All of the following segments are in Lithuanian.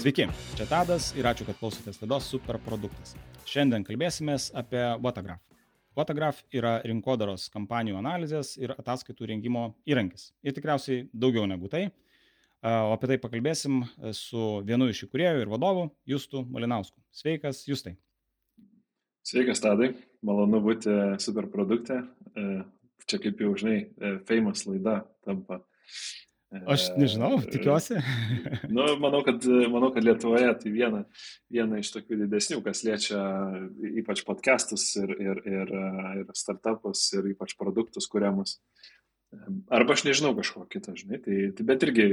Sveiki, čia Tadas ir ačiū, kad klausotės laidos Superproduktas. Šiandien kalbėsimės apie Watagraph. Watagraph yra rinkodaros kampanijų analizės ir ataskaitų rengimo įrankis. Ir tikriausiai daugiau negu tai. O apie tai pakalbėsim su vienu iš įkūrėjų ir vadovų, Justu Malinausku. Sveikas, Justai. Sveikas, Tadai. Malonu būti superprodukte. Čia kaip jau žinai, famous laida tampa Aš nežinau, tikiuosi. nu, manau, kad, manau, kad Lietuvoje tai viena, viena iš tokių didesnių, kas liečia ypač podcastus ir, ir, ir, ir startupus ir ypač produktus kuriamus. Arba aš nežinau kažko kito, žinai, tai, tai bet irgi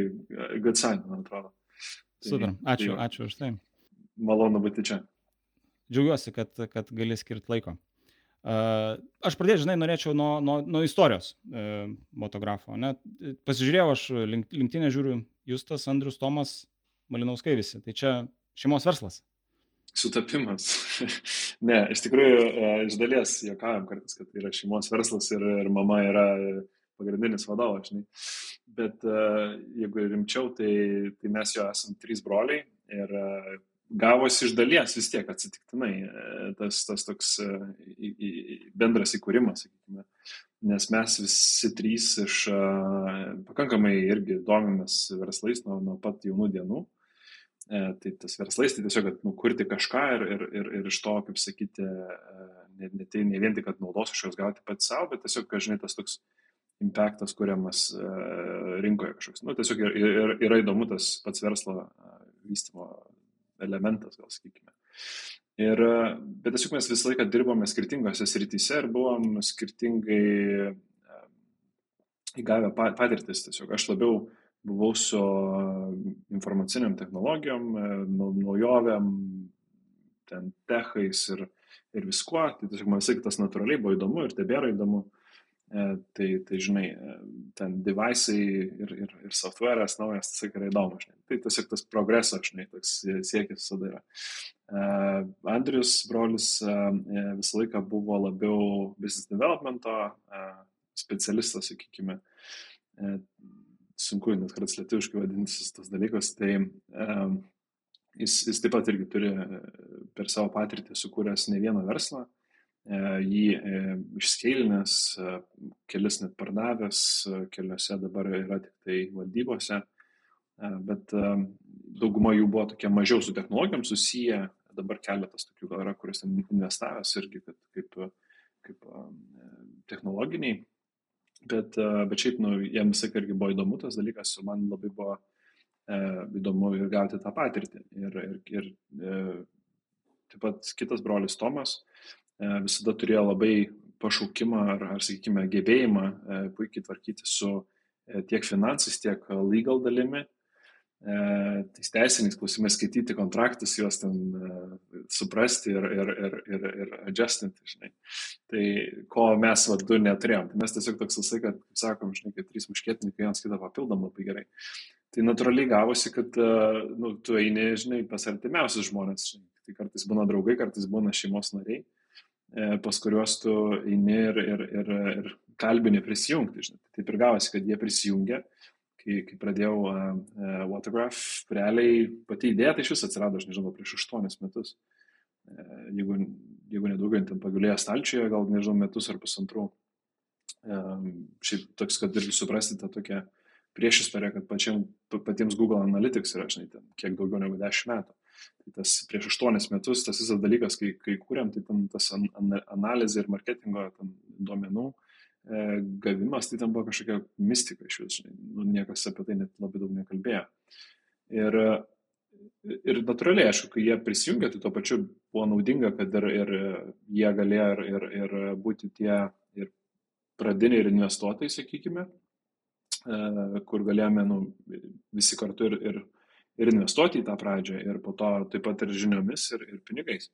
good sign, man atrodo. Tai, Super, ačiū, tai, ačiū už tai. Malonu būti čia. Džiaugiuosi, kad, kad gali skirti laiko. Aš pradėti, žinai, norėčiau nuo, nuo, nuo istorijos e, motografo. Ne? Pasižiūrėjau, aš linktinę žiūriu, Justas, Andrius, Tomas, Malinauskai visi. Tai čia šeimos verslas. Sutapimas. ne, iš tikrųjų, e, iš dalies juokavom kartais, kad tai yra šeimos verslas ir, ir mama yra pagrindinis vadovas, žinai. Bet uh, jeigu rimčiau, tai, tai mes jo esame trys broliai ir gavosi iš dalies vis tiek atsitiktinai e, tas, tas toks e, bendras įkūrimas, sakykime. Nes mes visi trys iš e, pakankamai irgi domimės verslais nuo, nuo pat jaunų dienų. Tai tas verslais, tai tiesiog, kad nukurti kažką ir, ir, ir, ir iš to, kaip sakyti, ne, ne, tai ne vien tik, kad naudos iš jos gauti pats savo, bet tiesiog, kad, žinai, tas toks impactas kuriamas rinkoje kažkoks. Nu, tiesiog yra, yra, yra įdomu tas pats verslo vystimo elementas, gal sakykime. Ir, bet tiesiog mes visą laiką dirbome skirtingose srityse ir buvom skirtingai įgavę patirtis. Tiesiog aš labiau buvau su informaciniam technologijom, naujovėm, ten techais ir, ir viskuo. Tai tiesiog man visai tas natūraliai buvo įdomu ir tebėra įdomu. E, tai, tai žinai, e, ten device'ai ir, ir, ir software'as naujas, tas yra įdomu, žinai. Tai tiesiog tas progresas, žinai, toks siekis visada yra. Uh, Andrius, brolis, uh, visą laiką buvo labiau business developmento uh, specialistas, sakykime. Uh, sunku net kartais lietuviškai vadintis tas dalykas. Tai uh, jis, jis taip pat irgi turi per savo patirtį sukūręs ne vieną verslą. E, jį e, išskeilinęs, e, kelis net pardavęs, keliose dabar yra tik tai valdybose, bet dauguma jų buvo tokie mažiau su technologijom susiję, dabar keletas tokių yra, kuris ten investavęs irgi kaip, kaip, technologiniai, bet, bet šiaip, nu, jiems visai irgi buvo įdomu tas dalykas ir man labai buvo įdomu ir gauti tą patirtį. Ir, ir, ir taip pat kitas brolis Tomas, visada turėjo labai pašaukimą ar, ar sakykime, gebėjimą e, puikiai tvarkyti su e, tiek finansais, tiek legal dalimi, tais teisiniais klausimais skaityti kontraktus, juos ten suprasti ir, ir, ir, ir, ir adjustinti, žinai. Tai ko mes vadu neturėjom. Tai mes tiesiog toks visai, kad, kaip sakom, žinai, kad trys muškėtininkai vienas kitą papildom labai gerai. Tai natūraliai gavosi, kad nu, tu eini, žinai, pas artimiausius žmonės. Žinai. Tai kartais būna draugai, kartais būna šeimos nariai. E, pas kuriuos tu eini ir, ir, ir, ir kalbini prisijungti. Žinai. Taip ir gavosi, kad jie prisijungė, kai, kai pradėjau uh, uh, Watergraph, realiai pati idėja tai iš vis atsirado, aš nežinau, prieš aštuonis metus. Uh, jeigu, jeigu nedaugiau, ten pagulėjo stalčiuje, gal nežinau, metus ar pusantrų. Um, šiaip toks, kad irgi suprasti tą tokią priešistorę, kad pačiam, patiems Google Analytics yra, žinai, ten kiek daugiau negu dešimt metų. Tai tas prieš aštuonis metus, tas visas dalykas, kai, kai kūrėm, tai ten tas an, an, analizė ir marketingo duomenų e, gavimas, tai ten buvo kažkokia mistika iš vis, nu, niekas apie tai net labai daug nekalbėjo. Ir, ir natūraliai, aišku, kai jie prisijungė, tai tuo pačiu buvo naudinga, kad ir, ir jie galėjo ir, ir, ir būti tie ir pradiniai ir investuotojai, sakykime, e, kur galėjome nu, visi kartu ir, ir ir investuoti į tą pradžią ir po to taip pat ir žiniomis ir, ir pinigais.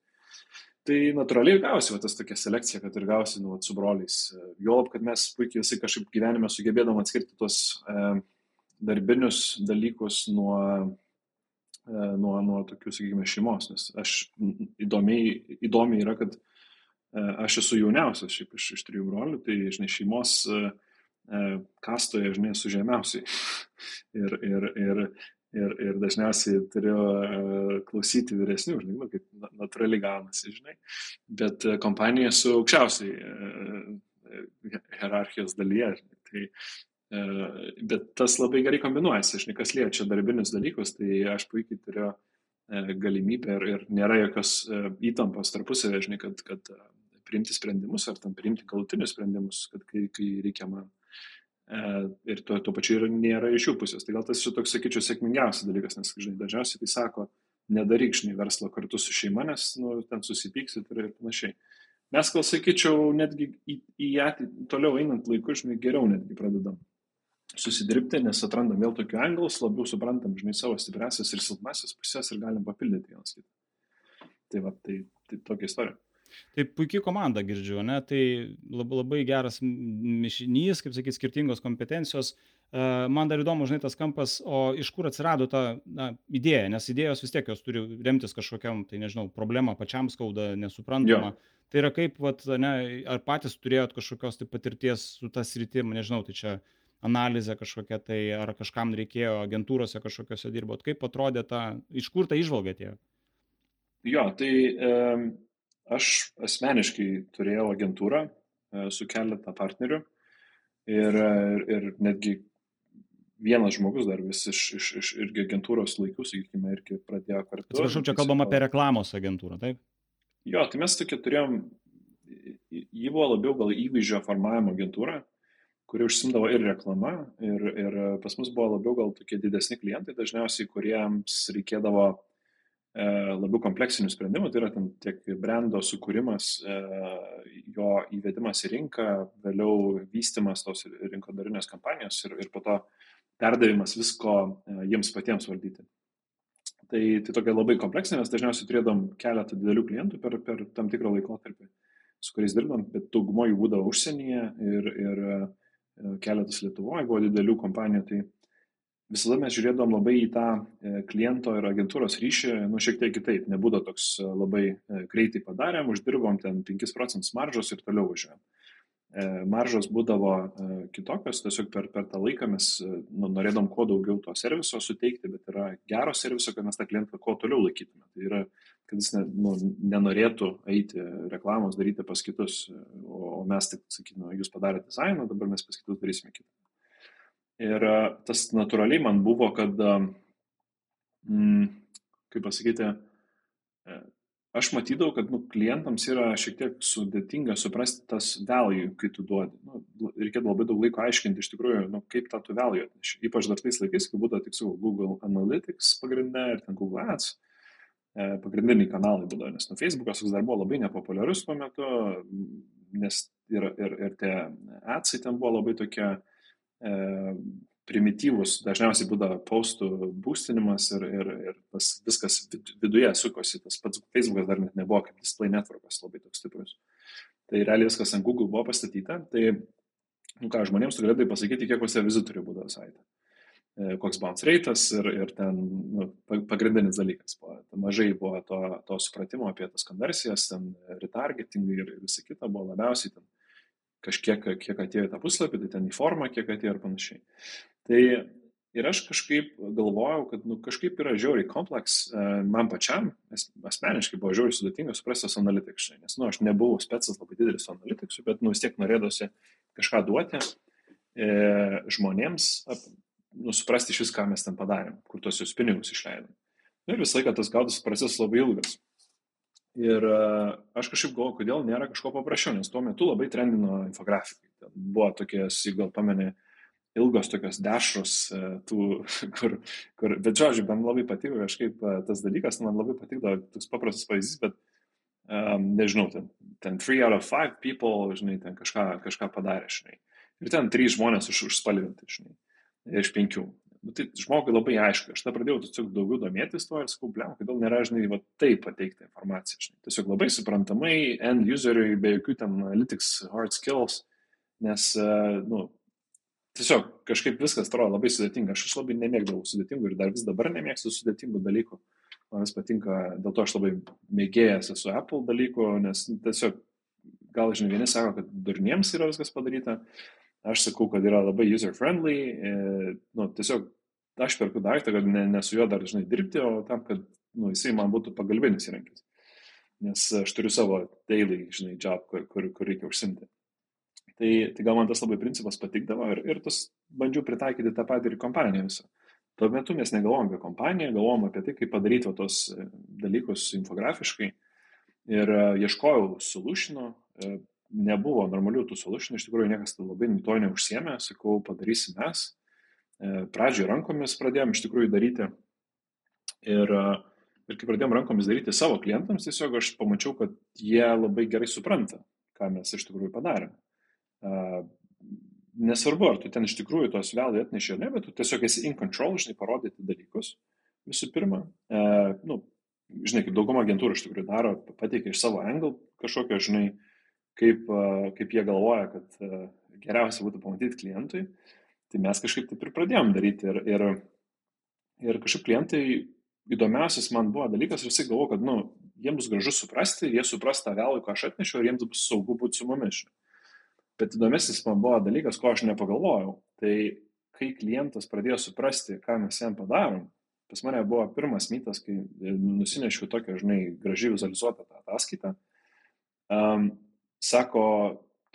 Tai natūraliai gausi va, tas tokia selekcija, kad ir gausi nu, su broliais. Juolab, kad mes puikiai visai kažkaip gyvenime sugebėdam atskirti tos e, darbinius dalykus nuo, e, nuo, nuo tokių, sakykime, šeimos. Nes aš įdomiai, įdomiai yra, kad e, aš esu jauniausias šiaip iš, iš trijų brolių, tai, žinai, šeimos e, kastoje, žinai, esu žemiausiai. ir, ir, ir, ir, ir dažniausiai turiu uh, klausyti vyresnių, žinai, nu, kaip natūraliai gaunasi, žinai, bet uh, kompanija su aukščiausiai uh, hierarchijos dalyje, žinai, tai, bet tas labai gerai kombinuojasi, žinai, kas liečia darbinius dalykus, tai aš puikiai turiu galimybę ir, ir nėra jokios įtampos tarpusavė, žinai, kad, kad priimti sprendimus ar tam priimti galutinius sprendimus, kad kai, kai reikia man E, ir tuo, tuo pačiu ir nėra iš jų pusės. Tai gal tas toks, sakyčiau, sėkmingiausias dalykas, nes, žinai, dažniausiai tai sako, nedaryk, žinai, verslo kartu su šeima, nes, nu, ten susipyksit ir, panašiai. Mes, gal sakyčiau, netgi į, į ateitį, toliau einant laiku, žinai, geriau netgi pradedam susidirbti, nes atrandam vėl tokių angelus, labiau suprantam, žinai, savo stipresias ir silpnasias pusės ir galim papildyti vienas kitą. Tai va, tai, tai tokia istorija. Tai puikiai komanda girdžiu, ne? tai labai, labai geras mišinys, kaip sakyti, skirtingos kompetencijos. Man dar įdomu, žinai, tas kampas, o iš kur atsirado ta na, idėja, nes idėjos vis tiek jos turi remtis kažkokiam, tai nežinau, problema pačiam skauda, nesuprantama. Jo. Tai yra kaip, vat, ne, ar patys turėjot kažkokios tai patirties su tas rytim, nežinau, tai čia analizė kažkokia tai, ar kažkam reikėjo agentūrose kažkokiose dirbot, kaip atrodė ta, iš kur ta išvalga atėjo? Jo, tai um, Aš asmeniškai turėjau agentūrą e, su keletą partnerių ir, ir, ir netgi vienas žmogus dar vis iš, iš, iš irgi agentūros laikų, sakykime, irgi pradėjo kartu. Atsiprašau, čia kalbam apie reklamos agentūrą, taip? Jo, tai mes tokia turėjom, jį buvo labiau gal įvaizdžio formavimo agentūra, kuri užsimdavo ir reklama, ir, ir pas mus buvo labiau gal tokie didesni klientai, dažniausiai, kuriems reikėdavo E, labiau kompleksinių sprendimų, tai yra ten tiek brendo sukūrimas, e, jo įvedimas į rinką, vėliau vystimas tos rinkodarinės kampanijos ir, ir po to perdavimas visko e, jiems patiems valdyti. Tai, tai tokia labai kompleksinė, mes dažniausiai turėdom keletą didelių klientų per, per tam tikrą laikotarpį, su kuriais dirbam, bet daugumo jų būdavo užsienyje ir, ir keletas Lietuvoje buvo didelių kompanijų. Tai, visada mes žiūrėdavom labai į tą e, kliento ir agentūros ryšį, nu, šiek tiek kitaip, nebūdavo toks e, labai e, greitai padarėm, uždirbom ten 5 procentus maržos ir toliau važiuojam. Maržos būdavo kitokios, tiesiog per, per tą laiką mes nu, norėdom kuo daugiau to serviso suteikti, bet yra gero serviso, kad mes tą klientą kuo toliau laikytume. Tai yra, kad jis ne, nu, nenorėtų eiti reklamos daryti pas kitus, o mes tik sakytume, jūs padarėte dizainą, dabar mes pas kitus darysime kitą. Ir e, tas natūraliai man buvo, kad, e, mm, kaip pasakyti, e, aš matydavau, kad nu, klientams yra šiek tiek sudėtinga suprasti tas value, kai tu duodi. Nu, reikėtų labai daug laiko aiškinti iš tikrųjų, nu, kaip tą tu value atneši. Ypač dar tais laikais, kai būdavo tik su Google Analytics pagrindė ir ten Google Ads. Pagrindiniai kanalai būdavo, nes nu, Facebookas dar buvo labai nepopuliarus tuo metu, nes ir, ir, ir tie adsai ten buvo labai tokie uh, primityvus, dažniausiai būdavo postų būstinimas ir, ir, ir tas viskas viduje sukosi, tas pats Facebookas dar net nebuvo kaip display networkas labai toks stiprus. Tai realiai viskas ant Google buvo pastatyta, tai, nu ką, žmonėms tu galėdai pasakyti, kiek pas vizitorių būdavo saitė. E, koks bounce rate'as ir, ir ten nu, pagrindinis dalykas buvo. Mažai buvo to, to supratimo apie tas konversijas, ten retargetingai ir, ir visa kita buvo labiausiai ten kažkiek, kiek atėjo į tą puslapį, tai ten į formą, kiek atėjo ir panašiai. Tai ir aš kažkaip galvojau, kad nu, kažkaip yra žiauriai kompleks, e, man pačiam, asmeniškai buvo žiauriai sudėtinga suprasti tas analitiks, nes nu, aš nebuvau specas labai didelis su analitiksų, bet nu, vis tiek norėdavosi kažką duoti e, žmonėms, ap, nu, suprasti iš vis, ką mes ten padarėm, kur tuos jūs pinigus išleidom. Nu, ir visą laiką tas gautas procesas labai ilgas. Ir e, aš kažkaip galvoju, kodėl nėra kažko paprasčiau, nes tuo metu labai trendino infografikai. Ten buvo tokie, jeigu gal pameni, ilgos tokios dešros, e, tų, kur, kur, bet žodžiu, man labai patiko kažkaip e, tas dalykas, man labai patiko toks paprastas pavyzdys, bet um, nežinau, ten, ten 3 out of 5 people, žinai, ten kažką, kažką padarė, žinai. Ir ten 3 žmonės už, užspalvinti, žinai, iš 5 nu, tai žmogui labai aišku. Aš tada pradėjau tiesiog daugiau domėtis tuo ir sakau, blem, kodėl nėra, žinai, va, taip pateikti informaciją. Žinai. Tiesiog labai suprantamai, end useriui, be jokių ten analytics, hard skills, nes, uh, nu, tiesiog kažkaip viskas atrodo labai sudėtinga. Aš, aš labai nemėgdavau sudėtingų ir dar vis dabar nemėgstu sudėtingų dalykų. Man vis patinka, dėl to aš labai mėgėjęs esu Apple dalykų, nes nu, tiesiog, gal, žinai, vieni sako, kad durniems yra viskas padaryta, Aš sakau, kad yra labai user-friendly, e, nu, tiesiog aš perku daiktą, kad ne, ne su juo dar, žinai, dirbti, o tam, kad nu, jisai man būtų pagalbinis įrankis. Nes aš turiu savo daily, žinai, job, kur, kur, kur reikia užsimti. Tai, tai gal man tas labai principas patikdavo ir, ir tas bandžiau pritaikyti tą patį ir kompaniją visą. Tuo metu mes negalvom apie kompaniją, galvom apie tai, kaip padaryti tos e, dalykus infografiškai. Ir uh, ieškojau solutionų, uh, nebuvo normalių tų solutionų, iš tikrųjų niekas labai to neužsiemė, sakau, padarysim mes. Uh, pradžioje rankomis pradėjom iš tikrųjų daryti. Ir, uh, ir kai pradėjom rankomis daryti savo klientams, tiesiog aš pamačiau, kad jie labai gerai supranta, ką mes iš tikrųjų padarėm. Uh, nesvarbu, ar tu ten iš tikrųjų tos vėlai atneši ar ne, bet tu tiesiog esi in control, žinai, parodyti dalykus. Visų pirma, e, nu, žinai, kaip dauguma agentūrų iš tikrųjų daro, pateikia iš savo angle kažkokio, žinai, kaip, kaip jie galvoja, kad geriausia būtų pamatyti klientui. Tai mes kažkaip taip ir pradėjom daryti. Ir, ir, ir kažkaip klientai įdomiausias man buvo dalykas, visi galvo, kad, nu, jiems gražu suprasti, jie supras tą vėlą, ką aš atnešiau ir jiems bus saugu būti su mumis. Bet įdomesnis man buvo dalykas, ko aš nepagalvojau. Tai kai klientas pradėjo suprasti, ką mes jam padarom, pas mane buvo pirmas mytas, kai nusinešiau tokią, žinai, gražiai vizualizuotą tą ataskaitą. Um, sako,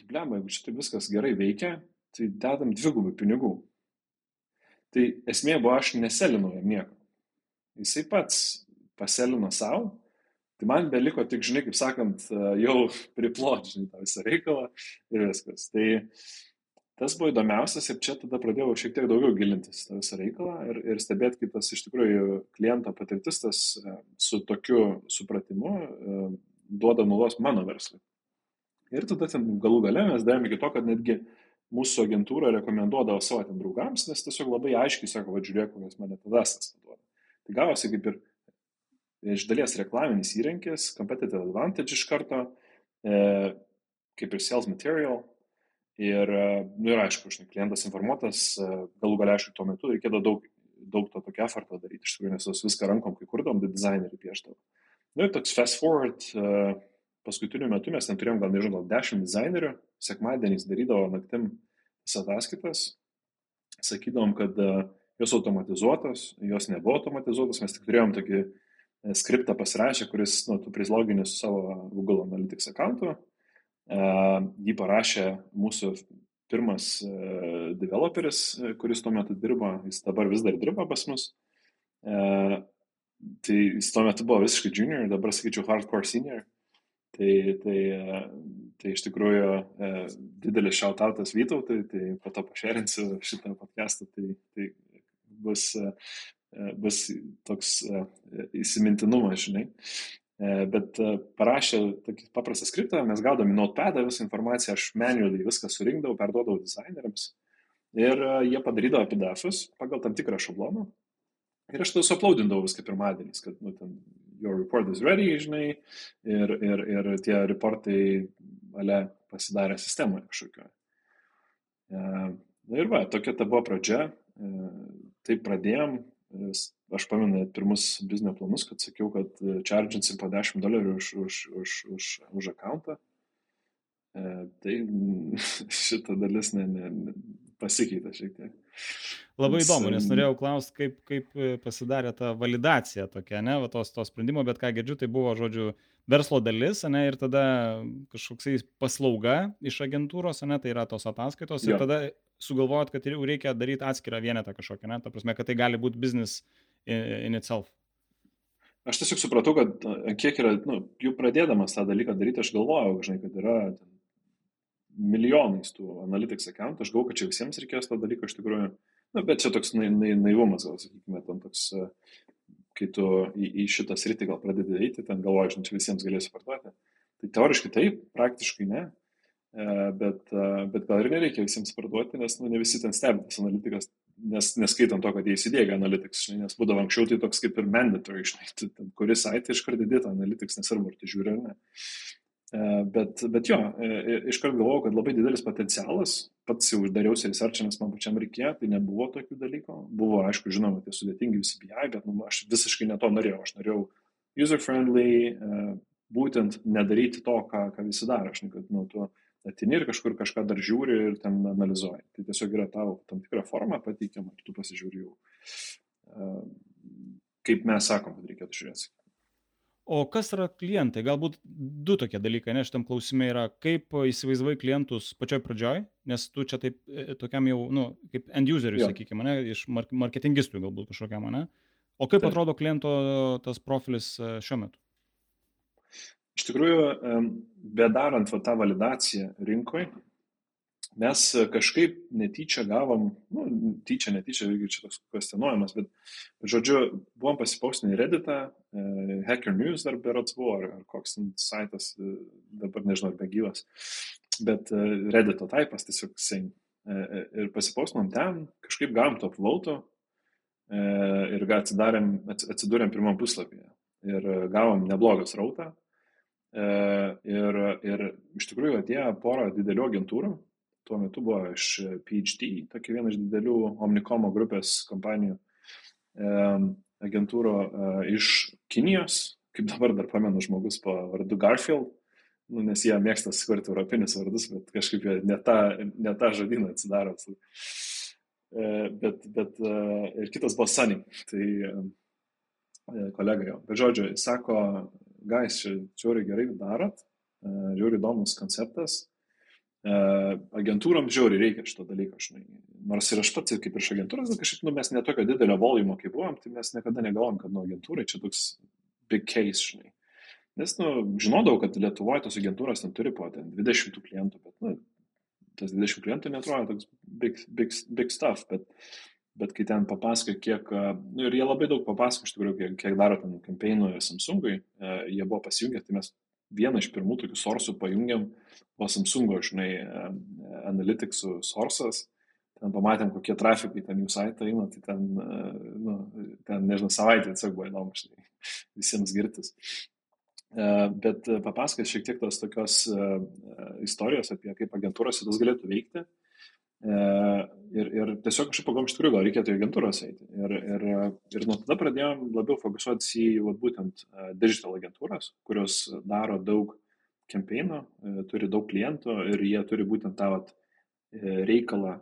blema, jeigu čia viskas gerai veikia, tai dedam dvigubai pinigų. Tai esmė buvo, aš neselinau jam nieko. Jisai pats paselino savo Tai man beliko tik, žinai, kaip sakant, jau priplot, žinai, tą visą reikalą ir viskas. Tai tas buvo įdomiausias ir čia tada pradėjau šiek tiek daugiau gilintis tą visą reikalą ir, ir stebėti, kaip tas iš tikrųjų kliento patirtis tas e, su tokiu supratimu e, duoda naudos mano verslui. Ir tada ten galų gale mes davėme iki to, kad netgi mūsų agentūra rekomenduodavo savo ten draugams, nes tiesiog labai aiškiai sako, va žiūrėk, kokias mane tada tas duoda. Tai gavosi kaip ir iš dalies reklaminis įrankis, competitive advantage iš karto, e, kaip ir sales material. Ir, e, nu, ir aišku, žinai, klientas informuotas, e, galų galia, aišku, tuo metu reikėdavo daug, daug to tokio efforto daryti, iš tikrųjų, nes viską rankom, kai kurdom, tai dizaineriai pieštavo. Nu, ir toks fast forward, e, paskutiniu metu mes neturėjom gal, nežinau, gal dešimt dizainerių, sekmadieniais darydavo naktim ataskaitas, sakydavom, kad jos automatizuotos, jos nebuvo automatizuotos, mes tik turėjom tokį E, skriptą pasirašė, kuris, nu, tu prizlogini su savo Google Analytics akantu. Uh, jį parašė mūsų pirmas developeris, kuris tuo metu dirbo, jis dabar vis dar dirba pas mus. Tai jis tuo metu buvo visiškai junior, dabar sakyčiau hardcore senior. Tai, tai, tai iš tikrųjų didelis shoutoutas Vytautui, tai po to pašerinsiu šitą podcastą, tai, tai bus E, bus toks e, įsimintinumas, žinai. E, bet parašė tokį paprastą skriptą, mes gaudami notepadą visą informaciją, aš manualiai viską surinkdavau, perduodavau dizaineriams ir jie padarydavo pdfus pagal tam tikrą šabloną. Ir aš tada suaplaudindavau viską pirmadieniais, kad, nu, ten, your report is ready, žinai, ir, ir, ir tie reportai, ale, pasidarė sistemoje kažkokioje. Na ir va, tokia ta buvo pradžia, taip pradėjom, Aš pamenu pirmus biznio planus, kad sakiau, kad e, čardžinsim po 10 dolerių už, už, už, už, už akantą. E, tai šita dalis ne, ne, pasikeitė šiek tiek. Labai įdomu, nes norėjau klausti, kaip, kaip e, pasidarė ta validacija tokia, ne, va, tos, tos sprendimo, bet ką girdžiu, tai buvo, žodžiu, verslo dalis, ne, ir tada kažkoksai paslauga iš agentūros, ne, tai yra tos ataskaitos, jo. ir tada sugalvojot, kad jau reikia daryti atskirą vienetą kažkokią, ne? Ta prasme, kad tai gali būti business in, in itself. Aš tiesiog supratau, kad kiek yra, nu, jau pradėdamas tą dalyką daryti, aš galvojau, žinai, kad yra ten, milijonais tų analytics accountų, aš galvoju, kad čia visiems reikės to dalyko iš tikrųjų, na, bet čia toks na, na, naivumas, gal sakykime, ten toks, kai tu į, į šitą sritį gal pradedi eiti, ten galvoji, žinai, čia visiems galėsi parduoti. Tai teoriškai taip, praktiškai ne. E, bet, e, bet gal ir nereikia visiems parduoti, nes nu, ne visi ten stebi tas analitikas, nes neskaitant to, kad jie įsidėgia analitics, žinai, nes būdavo anksčiau tai toks kaip ir mandatory, žinai, tu, ten, kuris site iškart įdėta analitics, nesvarbu, ar tu žiūri ar ne. E, bet, bet jo, iškart galvojau, kad labai didelis potencialas, pats jau dariausi research, nes man pačiam reikėjo, tai nebuvo tokių dalykų. Buvo, aišku, žinoma, tie sudėtingi visi BI, bet nu, aš visiškai ne to norėjau. Aš norėjau user-friendly, būtent nedaryti to, ką, ką visi daro. Aš, kad, nu, tu atini ir kažkur kažką dar žiūri ir ten analizuoji. Tai tiesiog yra tavo tam tikra forma pateikiama ir tu pasižiūri jau, kaip mes sakom, kad reikėtų žiūrėti. O kas yra klientai? Galbūt du tokie dalykai, ne, šitam klausime yra, kaip įsivaizdavai klientus pačioj pradžioj, nes tu čia taip e, tokiam jau, nu, kaip end useriui, sakykime, ne, iš marketingistų galbūt kažkokiam, ne? O kaip Taip. atrodo kliento tas profilis e, šiuo metu? Iš tikrųjų, bedarant va, tą validaciją rinkoje, mes kažkaip netyčia gavom, nu, tyčia, netyčia, irgi čia toks kvestionuojamas, bet, žodžiu, buvom pasipaustinę į Redditą, e, Hacker News dar berots buvo, ar, ar koks saitas, e, dabar nežinau, ar begyvas, bet e, Reddito taipas tiesiog sein. E, e, ir pasipaustinam ten, kažkaip gavom top vauto e, ir atsidarėm, atsidūrėm pirmam puslapyje. Ir gavom neblogą srautą, E, ir, ir iš tikrųjų atėjo pora didelių agentūrų. Tuo metu buvo iš PhD, tokia viena iš didelių Omnikomo grupės kompanijų e, agentūrų e, iš Kinijos, kaip dabar dar pamenu žmogus po vardu Garfield, nu, nes jie mėgsta skurti europinius vardus, bet kažkaip jie ne tą, ne tą žodyną atsidaro. Bet, bet ir kitas buvo Sunny, tai kolega jo. Bet žodžiu, jis sako, guys, čia žiūri gerai darot, e, žiūri įdomus konceptas. E, agentūrom žiūri reikia šito dalyko, žinai. Nors ir aš pats, kaip iš agentūros, kažkaip nu, mes netokio didelio volumo kaip buvom, tai mes niekada negalvom, kad nuo agentūrai čia toks big case, žinai. Nes, nu, žinodavau, kad Lietuvoje tos agentūros ten turi po ten 20 klientų, bet, nu, tas 20 klientų netrodo toks big, big, big stuff, bet bet kai ten papasakoja, kiek, nu, ir jie labai daug papasakoja, iš tikrųjų, kiek, kiek daro ten kampeinų Samsungui, e, jie buvo pasijungę, tai mes vieną iš pirmų tokių sorsų pajungiam, o Samsungo, žinai, e, Analyticsų sorsas, ten pamatėm, kokie trafikai ten jų saitą eina, tai ten, e, nu, ten, nežinau, savaitė tiesiog buvo įdomu, žinai, visiems girtis. Bet papasakos šiek tiek tos tokios istorijos apie kaip agentūros tas galėtų veikti E, ir, ir tiesiog kažkaip pagalvojom, iš tikrųjų, gal reikėtų į agentūras eiti. Ir, ir, ir nuo tada pradėjom labiau fokusuotis į vat, būtent e, digital agentūras, kurios daro daug kampeinų, e, turi daug klientų ir jie turi būtent tą vat, reikalą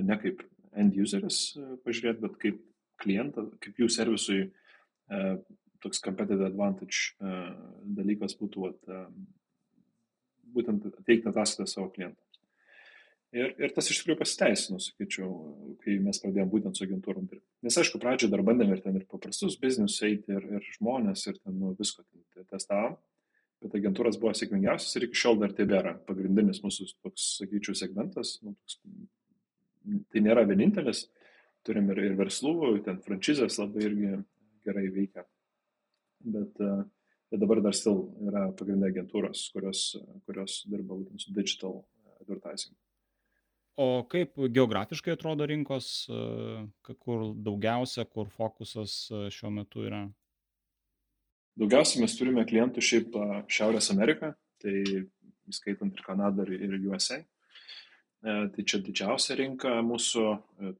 ne kaip end useris pažiūrėti, bet kaip klientą, kaip jų servisui toks competitive advantage dalykas būtų vat, būtent teikti ataskaitą savo klientams. Ir, ir tas iš tikrųjų pasiteisino, sakyčiau, kai mes pradėjome būtent su agentūrom dirbti. Nes aišku, pradžioje dar bandėm ir ten ir paprastus biznius eiti, ir, ir žmonės, ir ten nu, visko ten testavom, bet agentūras buvo sėkmingiausias ir iki šiol dar tebėra pagrindinis mūsų toks, sakyčiau, segmentas. Nu, toks, tai nėra vienintelis, turim ir, ir verslų, ten franšizės labai irgi gerai veikia. Bet, bet dabar dar stil yra pagrindinė agentūros, kurios, kurios dirba būtent su digital advertising. O kaip geografiškai atrodo rinkos, e, kur daugiausia, kur fokusas e, šiuo metu yra? Daugiausiai mes turime klientų šiaip e, Šiaurės Ameriką, tai įskaitant ir Kanadą ir USA. Tai čia didžiausia rinka mūsų,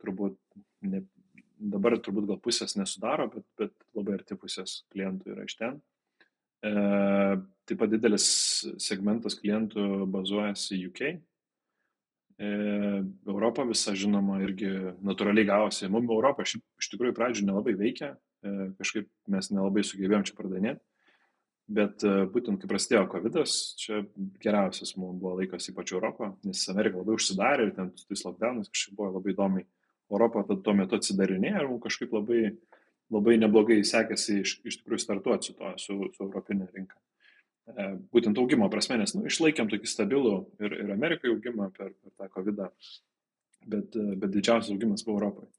turbūt ne, dabar turbūt gal pusės nesudaro, bet, bet labai arti pusės klientų yra iš ten. Taip pat didelis segmentas klientų bazuojasi UK, E, Europa visa, žinoma, irgi natūraliai gavosi. Mums Europą iš, iš tikrųjų pradžioje nelabai veikia, e, kažkaip mes nelabai sugebėjom čia pardavinėti, bet e, būtent kai prasidėjo COVID, čia geriausias mums buvo laikas ypač Europą, nes Amerika labai užsidarė ir ten tais lockdownais kažkaip buvo labai įdomi. Europą tuo metu atsidarinėjo ir mums kažkaip labai, labai neblogai sekėsi iš, iš tikrųjų startuoti su to, su, su Europinė rinka. E, būtent augimo prasme, nes nu, išlaikėm tokį stabilų ir, ir Amerikai augimą per, per tą COVID, bet, e, bet didžiausias augimas buvo Europoje.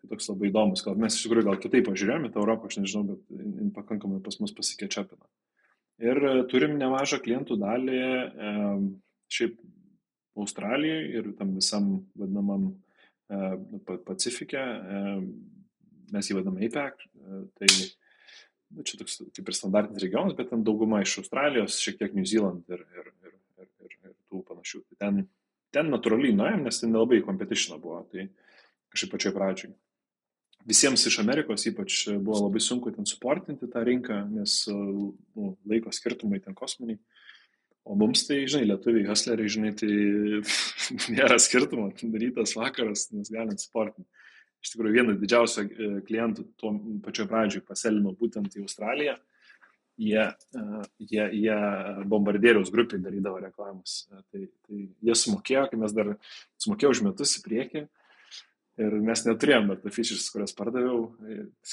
Tai toks labai įdomus, gal mes iš tikrųjų gal kitaip pažiūrėjome tą Europą, aš nežinau, bet in, pakankamai pas mus pasikeičiapina. Ir e, turim nemažą klientų dalį šiaip Australijoje ir tam visam vadinamam Pacifikė, mes jį vadiname APEC, tai čia toks kaip ir standartinis regionas, bet ten dauguma iš Australijos, šiek tiek New Zealand ir, ir, ir, ir, ir, ir tų panašių. Tai ten, ten natūraliai nuėjom, nes ten nelabai competition buvo, tai kažkaip pačioj pradžioj. Visiems iš Amerikos ypač buvo labai sunku ten suportinti tą rinką, nes nu, laiko skirtumai ten kosminiai. O mums tai, žinai, lietuviai, hasleriai, žinai, tai nėra skirtumo, rytas, vakaras, nes galim sportinti. Iš tikrųjų, vienas didžiausių e, klientų tuo pačiu pradžiui paselino būtent į Australiją. Jie, e, jie, jie bombardieriaus grupiai darydavo reklamas. E, tai, tai jie sumokėjo, kai mes dar sumokėjau už metus į priekį. Ir mes neturėjom dar features, kurias pardaviau.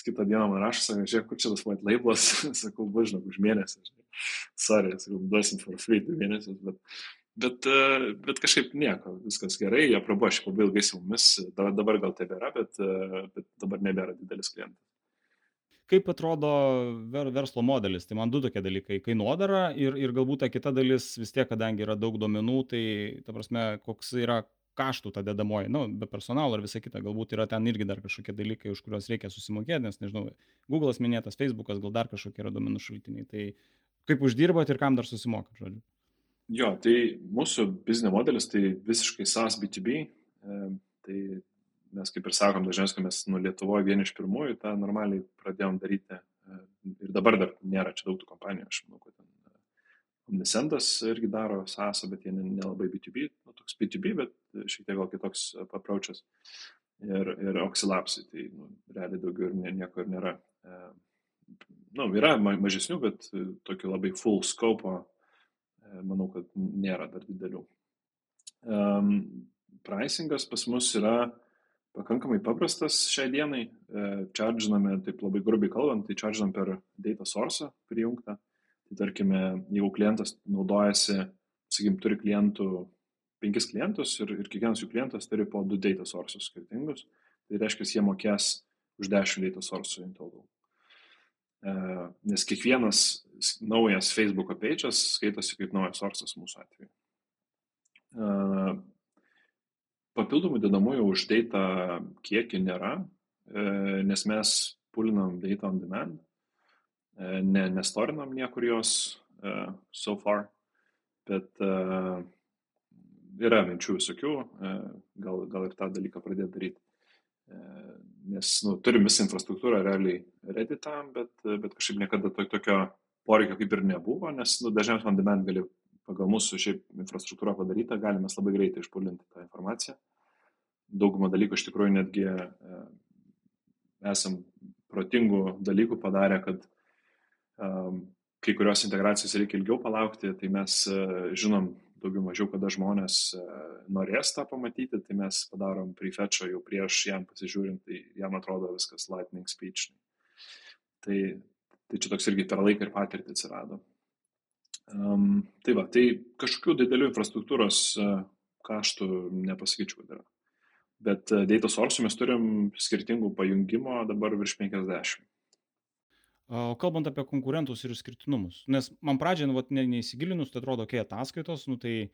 Kitą dieną man rašo, sako, žiūrėk, kur čia tas white labelas, sakau, važinau, už mėnesį. Sorry, sakau, duosim for free du mėnesius, bet, bet, e, bet kažkaip nieko, viskas gerai, jie prabuvo šiaip labai ilgai su mumis, dabar gal tebėra, bet, e, bet dabar nebėra didelis klientas. Kaip atrodo ver, verslo modelis? Tai man du tokie dalykai - kainodara ir, ir galbūt ta kita dalis vis tiek, kadangi yra daug duomenų, tai, ta prasme, koks yra kaštų ta dedamoji, nu, be personalo ir visa kita, galbūt yra ten irgi dar kažkokie dalykai, už kuriuos reikia susimokėti, nes, nežinau, Google'as minėtas, Facebook'as, gal dar kažkokie yra duomenų šaltiniai, tai kaip uždirbat ir kam dar susimokat, žodžiu. Jo, tai mūsų biznio modelis tai visiškai SaaS B2B, e, tai mes kaip ir sakom, dažniausiai mes nuo Lietuvoje vieni iš pirmųjų tą normaliai pradėjom daryti e, ir dabar dar nėra čia daug tų kompanijų, aš manau, kad ten Omnisendas irgi daro SaaS, bet jie nelabai B2B, nu, toks B2B, bet šiek tiek gal kitoks papraučias. Ir, ir Oxylapsai, tai nu, realiai daugiau ir nieko ir nėra. E, nu, yra mažesnių, bet tokių labai full scope, e, manau, kad nėra dar didelių. Um, pricingas pas mus yra pakankamai paprastas šiai dienai. E, Čardžiname, taip labai grubiai kalbant, tai čardžinam per data source prijungtą. Tai tarkime, jeigu klientas naudojasi, sakykim, turi klientų, penkis klientus ir, ir kiekvienas jų klientas turi po du data sources skirtingus, tai reiškia, jie mokės už 10 data sources in total. E, nes kiekvienas naujas Facebook page'as skaitosi kaip naujas sources mūsų atveju. E, papildomų dedamųjų už data kiekį nėra, e, nes mes pulinam data on demand ne, nestorinam niekur jos so far, bet yra minčių visokių, gal, gal ir tą dalyką pradėti daryti. Nes nu, turim visą infrastruktūrą realiai reditam, bet, bet kažkaip niekada to, tokio poreikio kaip ir nebuvo, nes nu, dažniausiai on demand gali pagal mūsų šiaip infrastruktūrą padarytą, galime labai greitai išpulinti tą informaciją. Daugumą dalykų iš tikrųjų netgi uh, esam protingų dalykų padarę, kad kai kurios integracijos reikia ilgiau palaukti, tai mes e, žinom daugiau mažiau, kada žmonės e, norės tą pamatyti, tai mes padarom prefetcho jau prieš jam pasižiūrint, tai jam atrodo viskas lightning speech. Tai, tai čia toks irgi per laiką ir patirtį atsirado. Um, tai va, tai kažkokių didelių infrastruktūros uh, kaštų nepasakyčiau, kad yra. Bet uh, data source mes turim skirtingų pajungimo dabar virš 50. O kalbant apie konkurentus ir išskirtinumus, nes man pradžiai, nu, vat, ne, neįsigilinus, tai atrodo, kai ataskaitos, nu, tai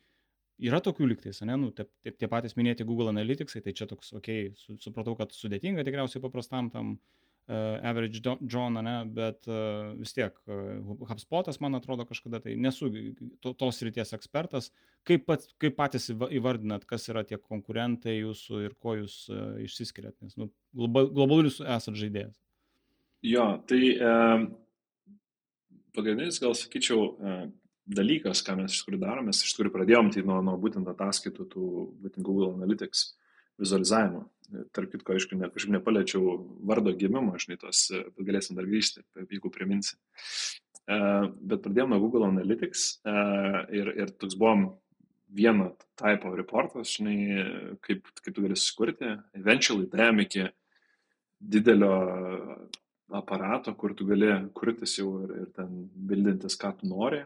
yra tokių liktais, ne, nu, tie, tie patys minėti Google Analytics, tai čia toks, okei, okay, su, supratau, kad sudėtinga tikriausiai paprastam tam uh, average John, ne, bet uh, vis tiek uh, HubSpotas, man atrodo, kažkada tai nesu to, tos ryties ekspertas. Kaip, pat, kaip patys įvardinat, kas yra tie konkurentai jūsų ir ko jūs uh, išsiskiriat, nes nu, globalus esat žaidėjas. Jo, tai e, pagrindinis, gal sakyčiau, e, dalykas, ką mes iš tikrųjų darome, mes iš tikrųjų pradėjom tai nuo, nuo būtent ataskaitų, tų būtent Google Analytics vizualizavimo. Tark kitko, aišku, ne, kažkaip nepaliečiau vardo gimimo, žinai, tos, bet galėsim dar grįžti, jeigu priminsi. Uh, bet pradėjome nuo Google Analytics uh, ir, ir toks buvom vieno type of reportas, žinai, kaip, kaip tu gali susikurti. Eventually dėjom iki didelio aparato, kur tu gali kurtis jau ir, ir ten bildintis, ką tu nori.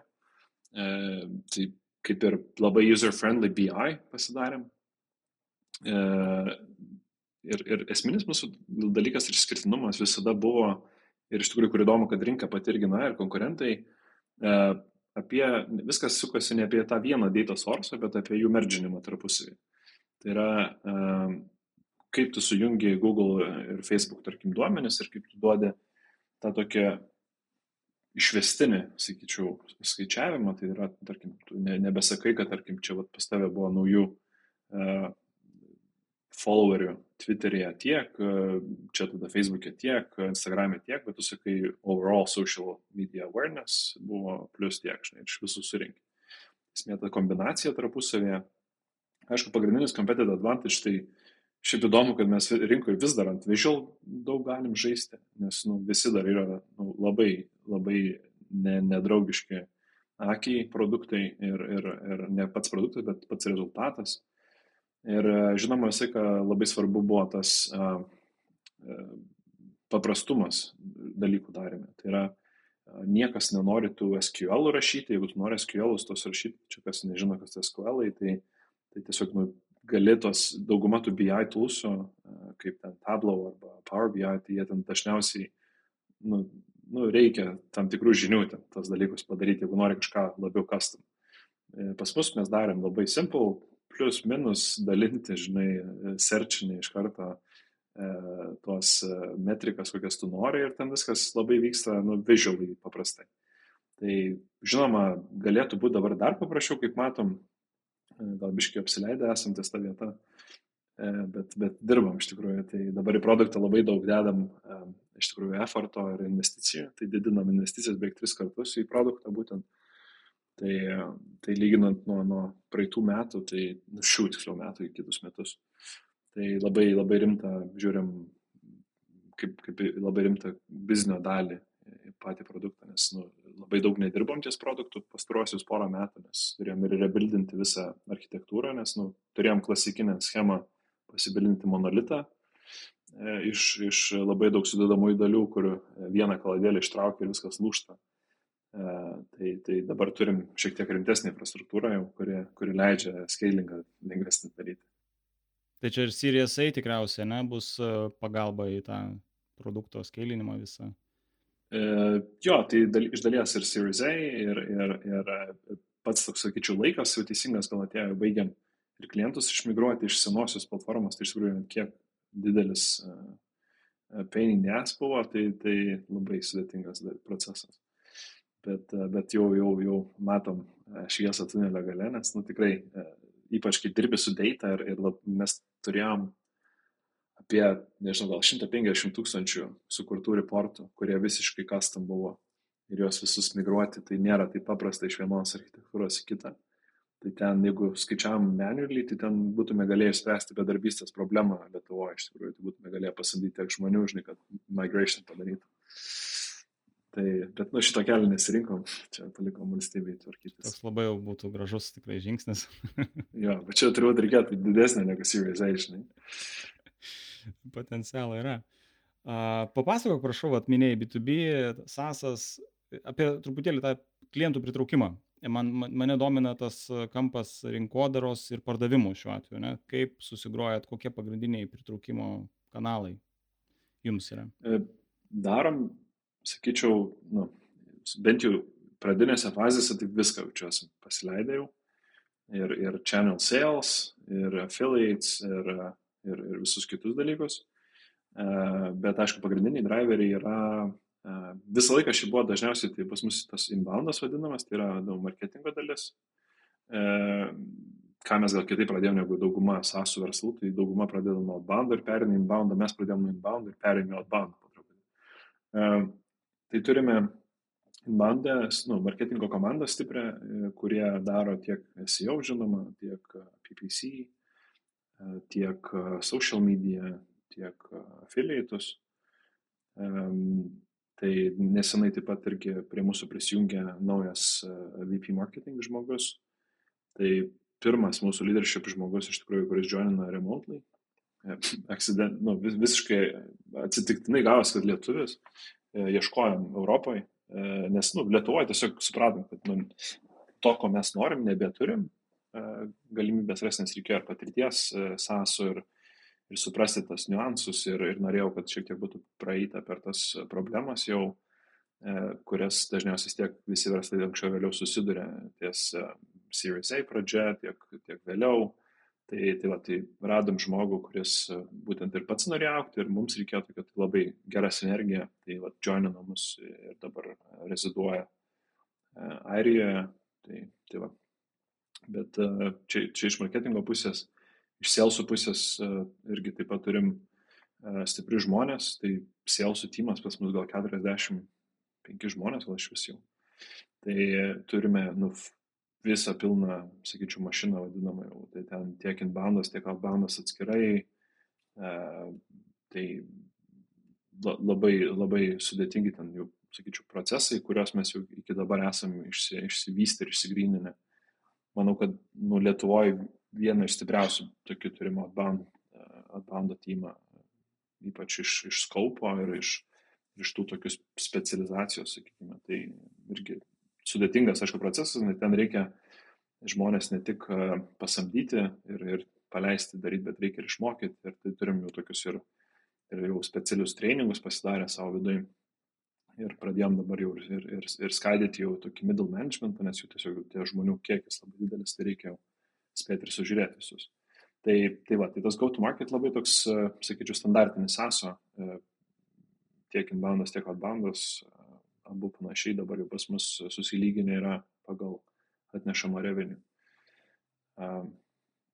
E, tai kaip ir labai user-friendly BI pasidarėm. E, ir, ir esminis mūsų dalykas ir išskirtinumas visada buvo, ir iš tikrųjų, kur įdomu, kad rinka pati irgi, na, ir konkurentai, e, apie, viskas sukasi ne apie tą vieną data source, bet apie jų merdžinimą tarpusavį. Tai yra, e, kaip tu sujungi Google ir Facebook, tarkim, duomenis ir kaip tu duodi tą tokią išvestinį, sakyčiau, skaičiavimą, tai yra, tarkim, tu ne, nebesakai, kad, tarkim, čia vat, pas tave buvo naujų uh, followerių Twitter'e tiek, uh, čia tada Facebook'e tiek, Instagram'e tiek, bet tu sakai overall social media awareness buvo plus tiek, žinai, iš visų surinkti. esmė ta kombinacija tarpusavėje. Aišku, pagrindinis competitive advantage tai šiaip įdomu, kad mes rinkoje vis dar ant visual daug galim žaisti, nes nu, visi dar yra nu, labai, labai ne, nedraugiški akiai produktai ir, ir, ir ne pats produktas, bet pats rezultatas. Ir žinoma, visai, ką labai svarbu buvo tas uh, paprastumas dalykų darime. Tai yra, niekas nenori tų SQL rašyti, jeigu tu nori SQL tos rašyti, čia kas nežino, kas tas SQL, tai, tai tiesiog nu, gali tos dauguma tų BI toolsų, kaip ten Tableau arba Power BI, tai jie ten dažniausiai nu, nu, reikia tam tikrų žinių ten tos dalykus padaryti, jeigu nori kažką labiau custom. E, pas mus mes darėm labai simple, plus minus dalinti, žinai, searchinį iš karto E, tuos e, metrikas, kokias tu nori ir ten viskas labai vyksta, nu, visually paprastai. Tai žinoma, galėtų būti dabar dar paprasčiau, kaip matom, e, gal biškiai apsileidę esam ties tą vietą, bet, bet dirbam iš tikrųjų. Tai dabar į produktą labai daug dedam iš tikrųjų efforto ir investicijų, tai didinam investicijas beveik tris kartus į produktą būtent. Tai, tai lyginant nuo, nuo praeitų metų, tai nu, šių tiksliau metų į kitus metus. Tai labai, labai rimtą žiūrim, kaip, kaip labai rimtą biznio dalį patį produktą, nes nu, labai daug nedirbom ties produktų pastaruosius porą metų, nes turėjom ir rebuildinti visą architektūrą, nes nu, turėjom klasikinę schemą pasibilinti monolitą e, iš, iš labai daug sudėdamųjų dalių, kur vieną kaladėlį ištraukia ir viskas lūšta. E, tai, tai dabar turim šiek tiek rimtesnį infrastruktūrą, jau, kuri, kuri leidžia scalingą lengvesnį daryti. Tai čia ir Series A tikriausiai, ne, bus e, pagalba į tą produkto skailinimą visą. E, jo, tai dal, iš dalies ir Series A, ir, ir, ir e, pats toks, sakyčiau, laikas jau teisingas gal atėjo, baigiam ir klientus išmigruoti iš senosios platformos, tai iš tikrųjų kiek didelis uh, pain in the ass buvo, tai, tai labai sudėtingas procesas. Bet, bet jau, jau, jau matom šviesą tunelio gale, nes nu, tikrai ypač kai dirbi su data ir, ir lab, mes turėjom apie, nežinau, gal 150 tūkstančių sukurtų reportų, kurie visiškai custom buvo ir juos visus migruoti, tai nėra taip paprasta iš vienos architektūros į kitą. Tai ten, jeigu skaičiavam manually, tai ten būtume galėję spręsti bedarbystės problemą Lietuvoje, iš tikrųjų, tai būtume galėję pasamdyti tiek žmonių, žinai, kad migration padarytų. Tai, bet nu šito kelio nesirinkom, čia palikom valstybei tvarkytis. Tas labai jau būtų gražus tikrai žingsnis. jo, bet čia turbūt reikėtų didesnė negu Series Potencialą yra. Uh, papasakok, prašau, atminėjai B2B, SASas, apie truputėlį tą klientų pritraukimą. Man, man, mane domina tas kampas rinkodaros ir pardavimų šiuo atveju. Ne? Kaip susigrojat, kokie pagrindiniai pritraukimo kanalai jums yra? Darom sakyčiau, nu, bent jau pradinėse fazėse taip viską jaučiuosi pasileidėjau. Ir, ir channel sales, ir affiliates, ir, ir, ir visus kitus dalykus. E, bet aišku, pagrindiniai driveriai yra e, visą laiką šį buvo dažniausiai, tai pas mus tas inboundas vadinamas, tai yra daug marketingo dalis. E, ką mes gal kitaip pradėjome negu dauguma sąsų verslų, tai dauguma pradėjo nuo outbound ir perėmė inbound, mes pradėjome nuo inbound ir perėmė outbound. Tai turime bandą, nu, marketingo komandą stiprią, kurie daro tiek SEO, žinoma, tiek PPC, tiek social media, tiek affiliatus. Tai nesenai taip pat irgi prie mūsų prisijungė naujas VP marketing žmogus. Tai pirmas mūsų leadership žmogus iš tikrųjų, kuris joinina remotely. Accident, nu, vis, visiškai atsitiktinai gavosi, kad lietuvis E, ieškojom Europoje, nes nu, Lietuvoje tiesiog supratom, kad nu, to, ko mes norim, nebeturim, e, galimybės rasti, nes reikėjo ir patirties e, sąsų ir, ir suprasti tas niuansus ir, ir norėjau, kad šiek tiek būtų praeita per tas problemas jau, kurias dažniausiai tiek visi verslai anksčiau vėliau susiduria ties Series A pradžia, tiek, tiek vėliau. Tai, tai, va, tai radom žmogų, kuris e, būtent ir pats norėjo aukti ir mums reikėjo tokia tai labai gera sinergija. Tai va, joinino mus ir dabar reziduoja e, Airijoje. Tai, tai va. Bet e, čia, čia iš marketingo pusės, iš salesų pusės irgi taip pat turim stipri žmonės. Tai salesų timas pas mus gal 45 žmonės, gal iš vis jau. Tai turime nu, visą pilną, sakyčiau, mašiną vadinamą jau. Tai ten tiek inboundas, tiek outboundas atskirai. E, tai labai, labai sudėtingi ten jau, sakyčiau, procesai, kuriuos mes jau iki dabar esame išsi, išsivystę ir išsigryninę. Manau, kad nu, Lietuvoje vieną iš stipriausių tokių turime outbound, outboundo teamą, ypač iš, iš skaupo ir iš, iš tų tokių specializacijos, sakykime. Tai irgi sudėtingas, aišku, procesas, nes ten reikia žmonės ne tik pasamdyti ir, ir paleisti daryti, bet reikia ir išmokyti. Ir tai turim jau tokius ir, ir jau specialius treningus pasidarę savo viduje. Ir pradėjom dabar jau ir, ir, ir skaidyti jau tokį middle management, nes jau tiesiog tie žmonių kiekis labai didelis, tai reikia spėti ir sužiūrėti visus. Tai, tai va, tai tas go-to-market labai toks, sakyčiau, standartinis ASO, tiek inboundas, tiek outboundas, abu panašiai dabar jau pas mus susilyginę yra pagal atnešamą revenue.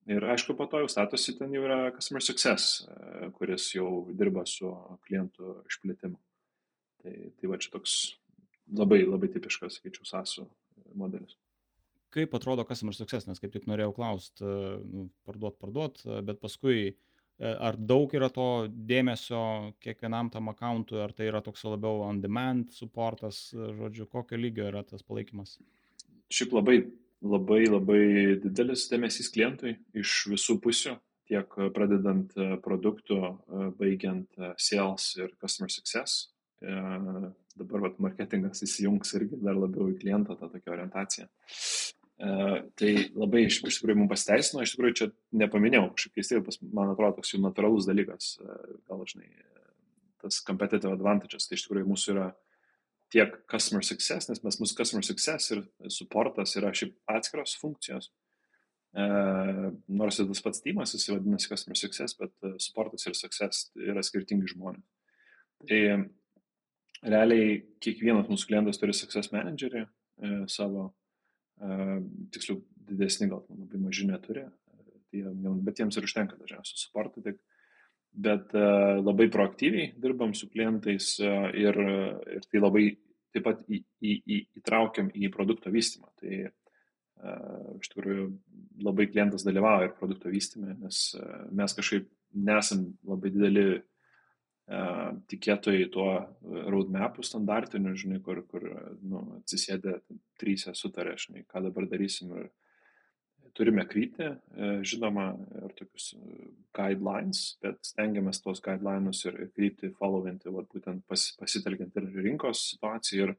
Ir aišku, po to jau statosi ten jau yra customer success, kuris jau dirba su klientų išplėtimu. Tai, tai va čia toks labai, labai tipiškas, sakyčiau, SASU modelis. Kaip atrodo customer success, nes kaip tik norėjau klausti, nu, parduot, parduot, bet paskui E, ar daug yra to dėmesio kiekvienam tam akauntui, ar tai yra toks labiau on demand supportas, žodžiu, kokio lygio yra tas palaikymas? Šiaip labai, labai, labai didelis dėmesys klientui iš visų pusių, tiek pradedant e, produktų, e, baigiant sales ir customer success. Dabar vat, marketingas įsijungs irgi dar labiau į klientą tą tokią orientaciją. E, tai labai iš, iš tikrųjų mums pasteisino, iš tikrųjų čia nepaminėjau, kažkaip keistai, man atrodo, toks jų natūralus dalykas, e, gal žinai, tas competitive advantages, tai iš tikrųjų mūsų yra tiek customer success, nes mes mūsų customer success ir supportas yra šiaip atskiros funkcijos. E, nors ir tas pats tymas, jis vadinasi customer success, bet supportas ir success yra skirtingi žmonės. Tai realiai kiekvienas mūsų klientas turi success managerį e, savo tiksliau didesni gal labai maži neturi, tai bet jiems ir užtenka dažniausiai suportų tik. Bet labai proaktyviai dirbam su klientais ir, ir tai labai taip pat į, į, į, įtraukiam į produkto vystymą. Tai iš tikrųjų labai klientas dalyvauja ir produkto vystymė, nes mes kažkaip nesam labai dideli tikėtojai tuo roadmapų standartiniu, žinai, kur, kur nu, atsisėdė trysę sutarė, žinai, ką dabar darysim. Ir turime kryptį, e, žinoma, ir tokius e, guidelines, bet stengiamės tos guidelines ir kryptį followinti, vat, būtent pas, pasitelkiant ir rinkos situaciją, ir,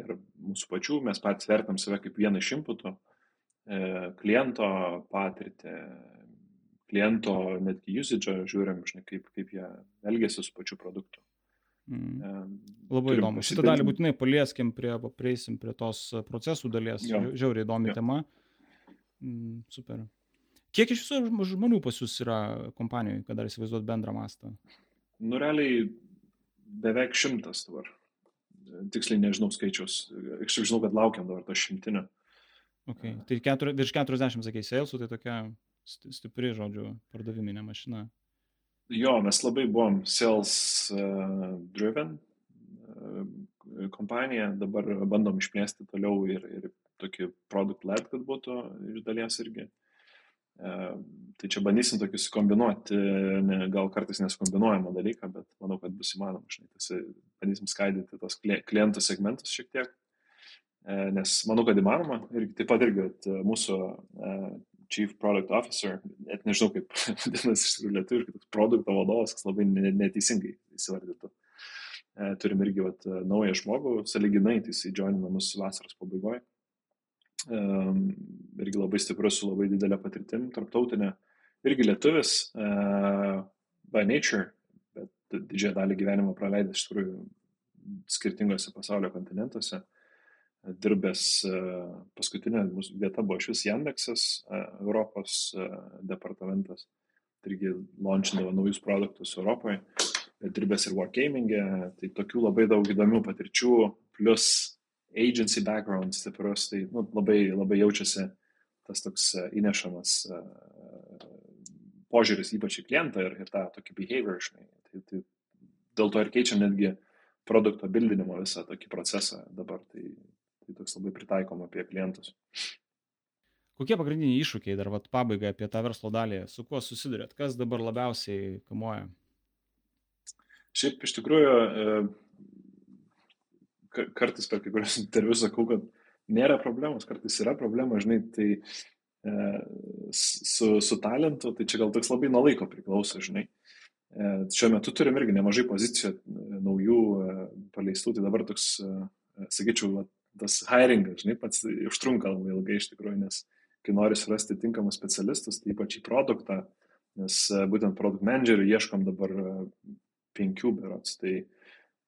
ir mūsų pačių, mes patys vertam save kaip vieną iš inputų, e, kliento patirtį, kliento netgi usage žiūrim, žinai, kaip, kaip jie elgesi su pačiu produktu. Mm. Labai įdomu. Šitą dalį būtinai palieskim, prie, prieisim prie tos procesų dalies. Jo. Žiauriai įdomi jo. tema. Mm, super. Kiek iš viso žmonių pas jūs yra kompanijoje, kad dar įsivaizduot bendrą mastą? Nu, realiai beveik šimtas dabar. Tiksliai nežinau skaičius. Aš žinau, kad laukiam dabar to šimtinio. Okay. Tai ketur, virš 40, sakai, salesų, tai tokia stipri, žodžiu, pardaviminė mašina. Jo, mes labai buvom sales uh, driven uh, kompanija, dabar bandom išplėsti toliau ir, ir tokį product led, kad būtų iš dalies irgi. Uh, tai čia bandysim tokį sukombinuoti, ne, gal kartais nesukombinuojamą dalyką, bet manau, kad bus įmanoma, žinai, tas, bandysim skaidyti tos klientų segmentus šiek tiek, uh, nes manau, kad įmanoma ir taip pat irgi mūsų uh, Chief Product Officer, net nežinau kaip vadinasi iš tikrųjų lietuviškai, toks produkto vadovas, kas labai neteisingai įsivardytų. E, turim irgi vat, naują žmogų, saliginai, tai jis įdžionino mus vasaros pabaigoje. Irgi labai stiprus, su labai didelė patirtim, tarptautinė. Irgi lietuvis, uh, by nature, bet didžiąją dalį gyvenimo praleidęs iš tikrųjų skirtingose pasaulio kontinentuose. Dirbęs e, paskutinė mūsų vieta buvo šis Jandexas, e, Europos e, departamentas, tai irgi launchindavo naujus produktus Europoje, dirbęs ir Wargaming'e, tai tokių labai daug įdomių patirčių, plus agency background stiprus, tai nu, labai, labai jaučiasi tas toks įnešamas požiūris ypač į klientą ir, ir tą tokį behavior, žinai. Tai, tai dėl to ir keičiam netgi produkto bildinimo visą tokį procesą dabar. Tai tai toks labai pritaikoma apie klientus. Kokie pagrindiniai iššūkiai dar vat, pabaigai apie tą verslo dalį, su kuo susidurėt, kas dabar labiausiai kamuoja? Šiaip iš tikrųjų, e, kartais per kai kurios interviu sakau, kad nėra problemos, kartais yra problema, žinai, tai e, su, su talentu, tai čia gal toks labai nuo laiko priklauso, žinai. E, šiuo metu turim irgi nemažai pozicijų naujų paleistų, tai dabar toks, sakyčiau, tas hiringas, žinai, pats užtrunka labai ilgai iš tikrųjų, nes kai nori surasti tinkamus specialistus, tai ypač į produktą, nes būtent produkt managerių ieškom dabar penkių berots. Tai,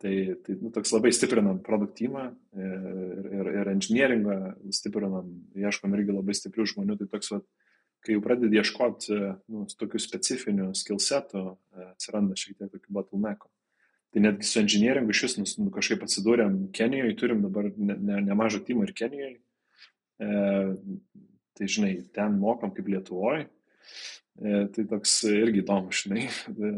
tai, tai nu, toks labai stiprinam produktymą ir, ir, ir engineeringą stiprinam, ieškom irgi labai stiprių žmonių. Tai toks, va, kai jau pradedi ieškoti nu, tokių specifinių skillsetų, atsiranda šiek tiek tokių bottleneckų. Tai netgi su engineeringu iš vis nu, kažkaip atsidūrėm Kenijoje, turim dabar ne, ne, nemažą timą ir Kenijoje. E, tai žinai, ten mokam kaip Lietuvoje. E, tai toks irgi įdomu, žinai. E,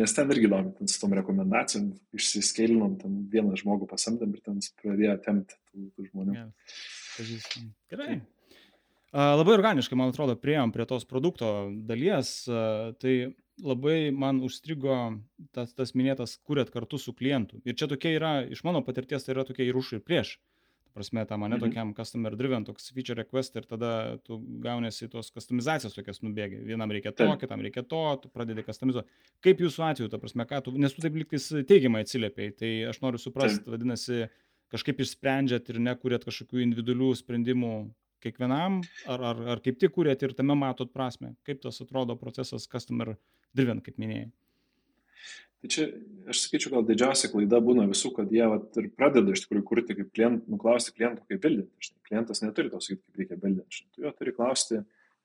nes ten irgi įdomu, ten su tom rekomendacijom išsiskėlinom, ten vieną žmogų pasamdėm ir ten pradėjo temti tų, tų žmonių. Yes. Pažįstam. Gerai. Uh, labai organiškai, man atrodo, prieėm prie tos produkto dalies. Tai labai man užstrigo tas, tas minėtas, kuriat kartu su klientu. Ir čia tokia yra, iš mano patirties, tai yra tokia ir už ir prieš. Uh, prasme, tam mane mhm. tokiam customer driven, toks feature request ir tada tu gaunasi tos customizacijos tokias nubėgi. Vienam reikia to, kitam reikia to, tu pradedi customizuoti. Kaip jūsų atveju, ta prasme, ką tu, nes tu taip liktais teigiamai atsiliepiai, tai aš noriu suprasti, vadinasi, kažkaip išsprendžiat ir nekuriat kažkokių individualių sprendimų kiekvienam, ar, ar, ar kaip tik kuriat ir tame matot prasme, kaip tas atrodo procesas customer driven, kaip minėjai. Tai čia, aš sakyčiau, gal didžiausia klaida būna visų, kad jie vat, ir pradeda iš tikrųjų kurti kaip klient, nuklausti kliento, kaip bildinti. Klientas neturi to sakyti, kaip reikia bildinti. Tu jo turi klausti,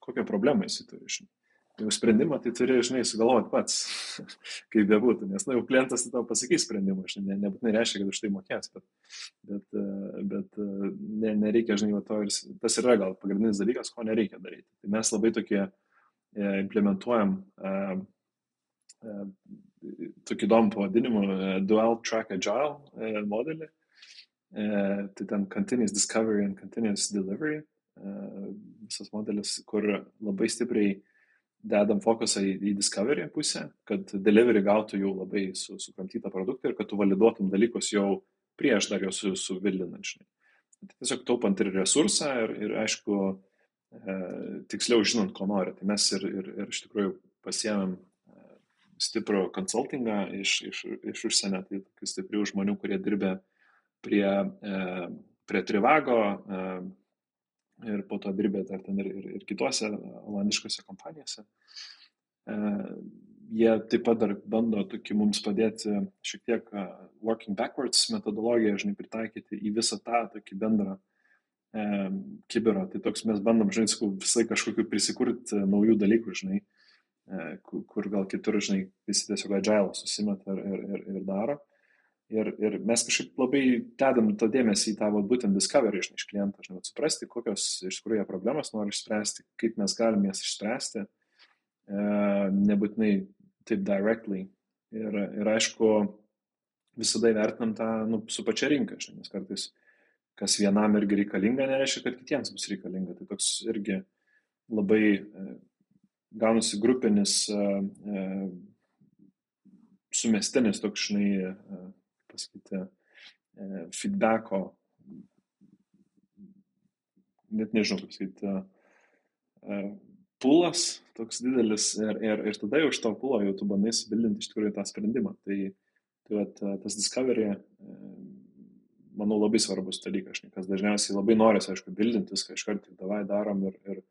kokią problemą jis turi. Žinai. Jau sprendimą tai turi, žinai, sugalvoti pats, kaip bebūtų, nes, na, jau klientas tau pasakys sprendimą, žinai, ne, nebūtinai reiškia, kad už tai mokės, bet, bet, bet ne, nereikia, žinai, to ir tas yra gal pagrindinis dalykas, ko nereikia daryti. Tai mes labai tokie e, implementuojam tokį įdomų pavadinimą e, Dual Track Agile e, modelį. Tai ten Continuous Discovery and Continuous Delivery. Visas modelis, kur labai stipriai dedam fokusą į, į Discovery pusę, kad delivery gautų jau labai su, sukramtytą produktą ir kad tu validuotum dalykus jau prieš dar juos su, suvildinant. Tai tiesiog taupant ir resursą ir, ir aišku, e, tiksliau žinant, ko nori. Tai mes ir, ir, ir iš tikrųjų pasiemėm stiprų konsultingą iš, iš, iš užsienio, tai tokių stiprių žmonių, kurie dirbė prie, e, prie Trivago e, ir po to dirbė dar ten ir, ir, ir kitose olandiškose kompanijose. E, jie taip pat dar bando tokį mums padėti šiek tiek working backwards metodologiją, žinai, pritaikyti į visą tą tokį bendrą e, kibero. Tai toks mes bandom, žinai, visai kažkokiu prisikurti naujų dalykų, žinai. E, E, kur gal kitur, žinai, visi tiesiog agile susimeta ir, ir, ir, ir daro. Ir, ir mes kažkaip labai dedam tą dėmesį į tą vat, būtent discovery žinai, iš kliento, žinai, suprasti, kokios iš tikrųjų problemas nori išspręsti, kaip mes galime jas išspręsti, e, nebūtinai taip directly. Ir, ir aišku, visada įvertinam tą nu, su pačia rinka, žinai, nes kartais kas vienam irgi reikalinga, nereiškia, kad kitiems bus reikalinga. Tai toks irgi labai e, gaunasi grupinis, sumestinis toks, žinai, pasakyti, feedbacko, net nežinau, kaip sakyti, pulas toks didelis ir, ir, ir tada jau iš to pulo jau tu bandai įsibildinti iš tikrųjų tą sprendimą. Tai, tai at, tas discovery, manau, labai svarbus dalykas, kas dažniausiai labai norisi, aišku, bildinti viską iš karto, davai darom ir, ir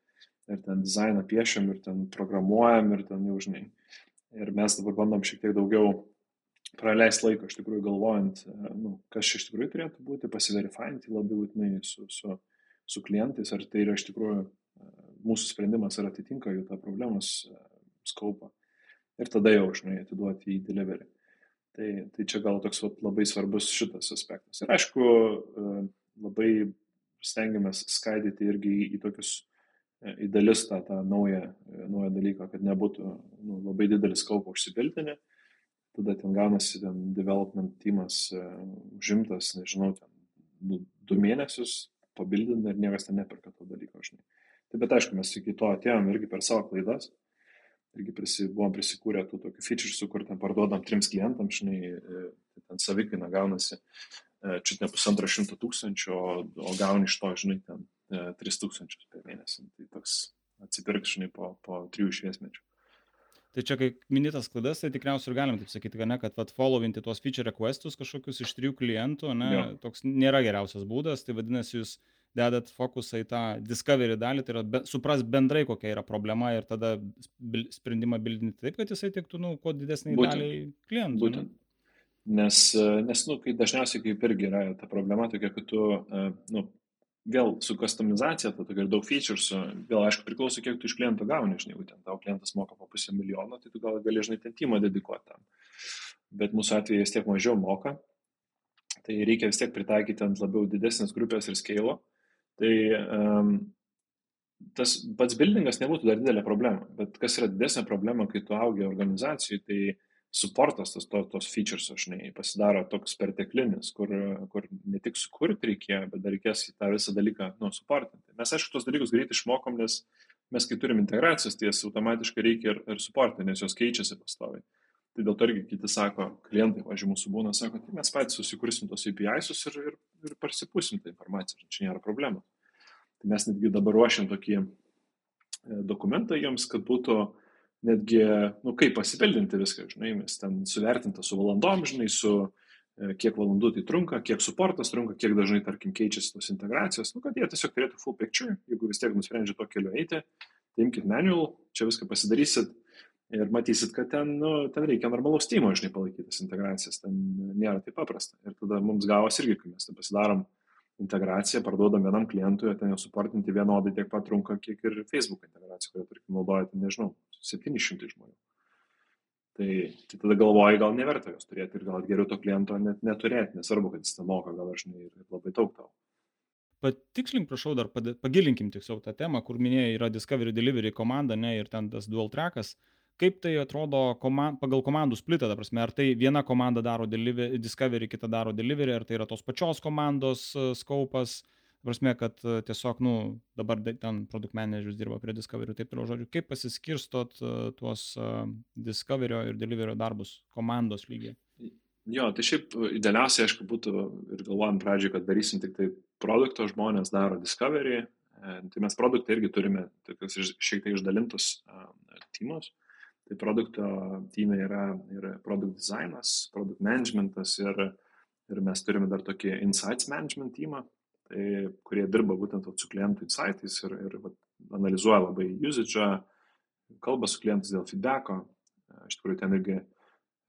ir ten dizainą piešiam, ir ten programuojam, ir ten jau žinai. Ir mes dabar bandom šiek tiek daugiau praleisti laiko, iš tikrųjų galvojant, e, nu, kas iš tikrųjų turėtų būti, pasiverifainti labai būtinai su, su, su klientais, ar tai yra iš tikrųjų e, mūsų sprendimas, ar atitinka jų tą problemos e, skaupą. Ir tada jau, žinai, atiduoti į delivery. Tai, tai čia gal toks vat, labai svarbus šitas aspektas. Ir aišku, labai stengiamės skaidyti irgi į, į tokius į dalis tą, tą naują, naują dalyką, kad nebūtų nu, labai didelis kaupo užsipiltinė. Tada ten gaunasi ten development teamas uh, užimtas, nežinau, ten du, du mėnesius pabildina ir niekas ten neperka to dalyko, žinai. Tai bet aišku, mes iki to atėjom irgi per savo klaidas, irgi prisi, buvom prisikūrę tų tokių feature, kur ten parduodam trims klientams, žinai, e, tai ten savikaina gaunasi e, čia ne pusantro šimto tūkstančių, o, o gauni iš to, žinai, ten e, tris tūkstančius per mėnesį. Tai toks atsipirks, žinai, po, po trijų šviesmečių. Tai čia, kai minėtas klaidas, tai tikriausiai ir galim taip sakyti, kad ne, kad vat, followinti tuos feature requestus kažkokius iš trijų klientų, ne, jo. toks nėra geriausias būdas, tai vadinasi, jūs dedat fokusą į tą discovery dalį, tai yra be, supras bendrai, kokia yra problema ir tada bil, sprendimą bildinti taip, kad jisai tiktų, nu, kuo Būtent. daliai klientų. Būtent. Nu. Nes, nes nu, kai dažniausiai kaip irgi yra ta problema tokia, kad tu, nu, vėl su customizacija, ta tokia ir daug features, vėl aišku priklauso, kiek tu iš kliento gauni, žinai, jeigu ten tau klientas moka po pusę milijono, tai tu gal gali, žinai, ten timą dedikuoti tam. Bet mūsų atveju vis tiek mažiau moka, tai reikia vis tiek pritaikyti ant labiau didesnės grupės ir scale. Tai um, tas pats buildingas nebūtų dar didelė problema, bet kas yra didesnė problema, kai tu augi organizacijai, tai supportas tas to, tos features, žinai, pasidaro toks perteklinis, kur, kur ne tik sukurti reikėjo, bet dar reikės tą visą dalyką, nu, supportinti. Mes, aišku, tos dalykus greitai išmokom, nes mes, kai turim integracijas, tai jas automatiškai reikia ir, ir supportinti, nes jos keičiasi pastoviai. Tai dėl to irgi kiti sako, klientai, važiuoju, mūsų būna, sako, tai mes patys susikursim tos APIs ir, ir, ir parsipusim tą informaciją, čia nėra problema. Tai mes netgi dabar ruošiam tokį e, dokumentą jiems, kad būtų netgi, nu, kaip pasipildinti viską, žinai, mes ten suvertinta su valandom, žinai, su e, kiek valandų tai trunka, kiek suportas trunka, kiek dažnai, tarkim, keičiasi tos integracijos, nu, kad jie tiesiog turėtų full picture, jeigu vis tiek nusprendžia to keliu eiti, tai imkite manual, čia viską pasidarysit, Ir matysit, kad ten, nu, ten reikia normalaus timo, žinai, palaikytas integracijas, ten nėra taip paprasta. Ir tada mums gavos irgi, kai mes tai pasidarom integraciją, parduodam vienam klientui, ten jau suportinti vienodai tiek pat trunka, kiek ir Facebook integracija, kurią, tarkim, naudoja, tai nežinau, 700 žmonių. Tai, tai tada galvoji, gal neverta jos turėti ir gal geriau to kliento net neturėti, nesvarbu, kad jis ten moka, gal aš žinai, ir labai daug tau. Patikslink, prašau, dar pagilinkim tiksliau tą temą, kur minėjai, yra Discovery Delivery komanda, ne, ir ten tas dual trackas. Uh, kaip tai atrodo koman pagal komandų splitą, ta prasme, ar tai viena komanda daro delivery, Discovery, kita daro Delivery, ar tai yra tos pačios komandos uh, skaupas, prasme, kad uh, tiesiog, nu, dabar ten produkt managerius dirba prie Discovery ir taip toliau, žodžiu, kaip pasiskirstot uh, tuos uh, Discovery ir Delivery darbus komandos lygiai? Jo, tai šiaip idealiausiai, aišku, būtų ir galvojam pradžioj, kad darysim tik tai produkto žmonės daro Discovery, e, tai mes produktą irgi turime tokius šiek tiek išdalintus tymus. Tai produkto tyme yra ir produkt dizainas, produkt managementas ir, ir mes turime dar tokį insights management tymą, kurie dirba būtent su klientų insightais ir, ir va, analizuoja labai usage, kalba su klientais dėl feedbacko. Iš tikrųjų, ten irgi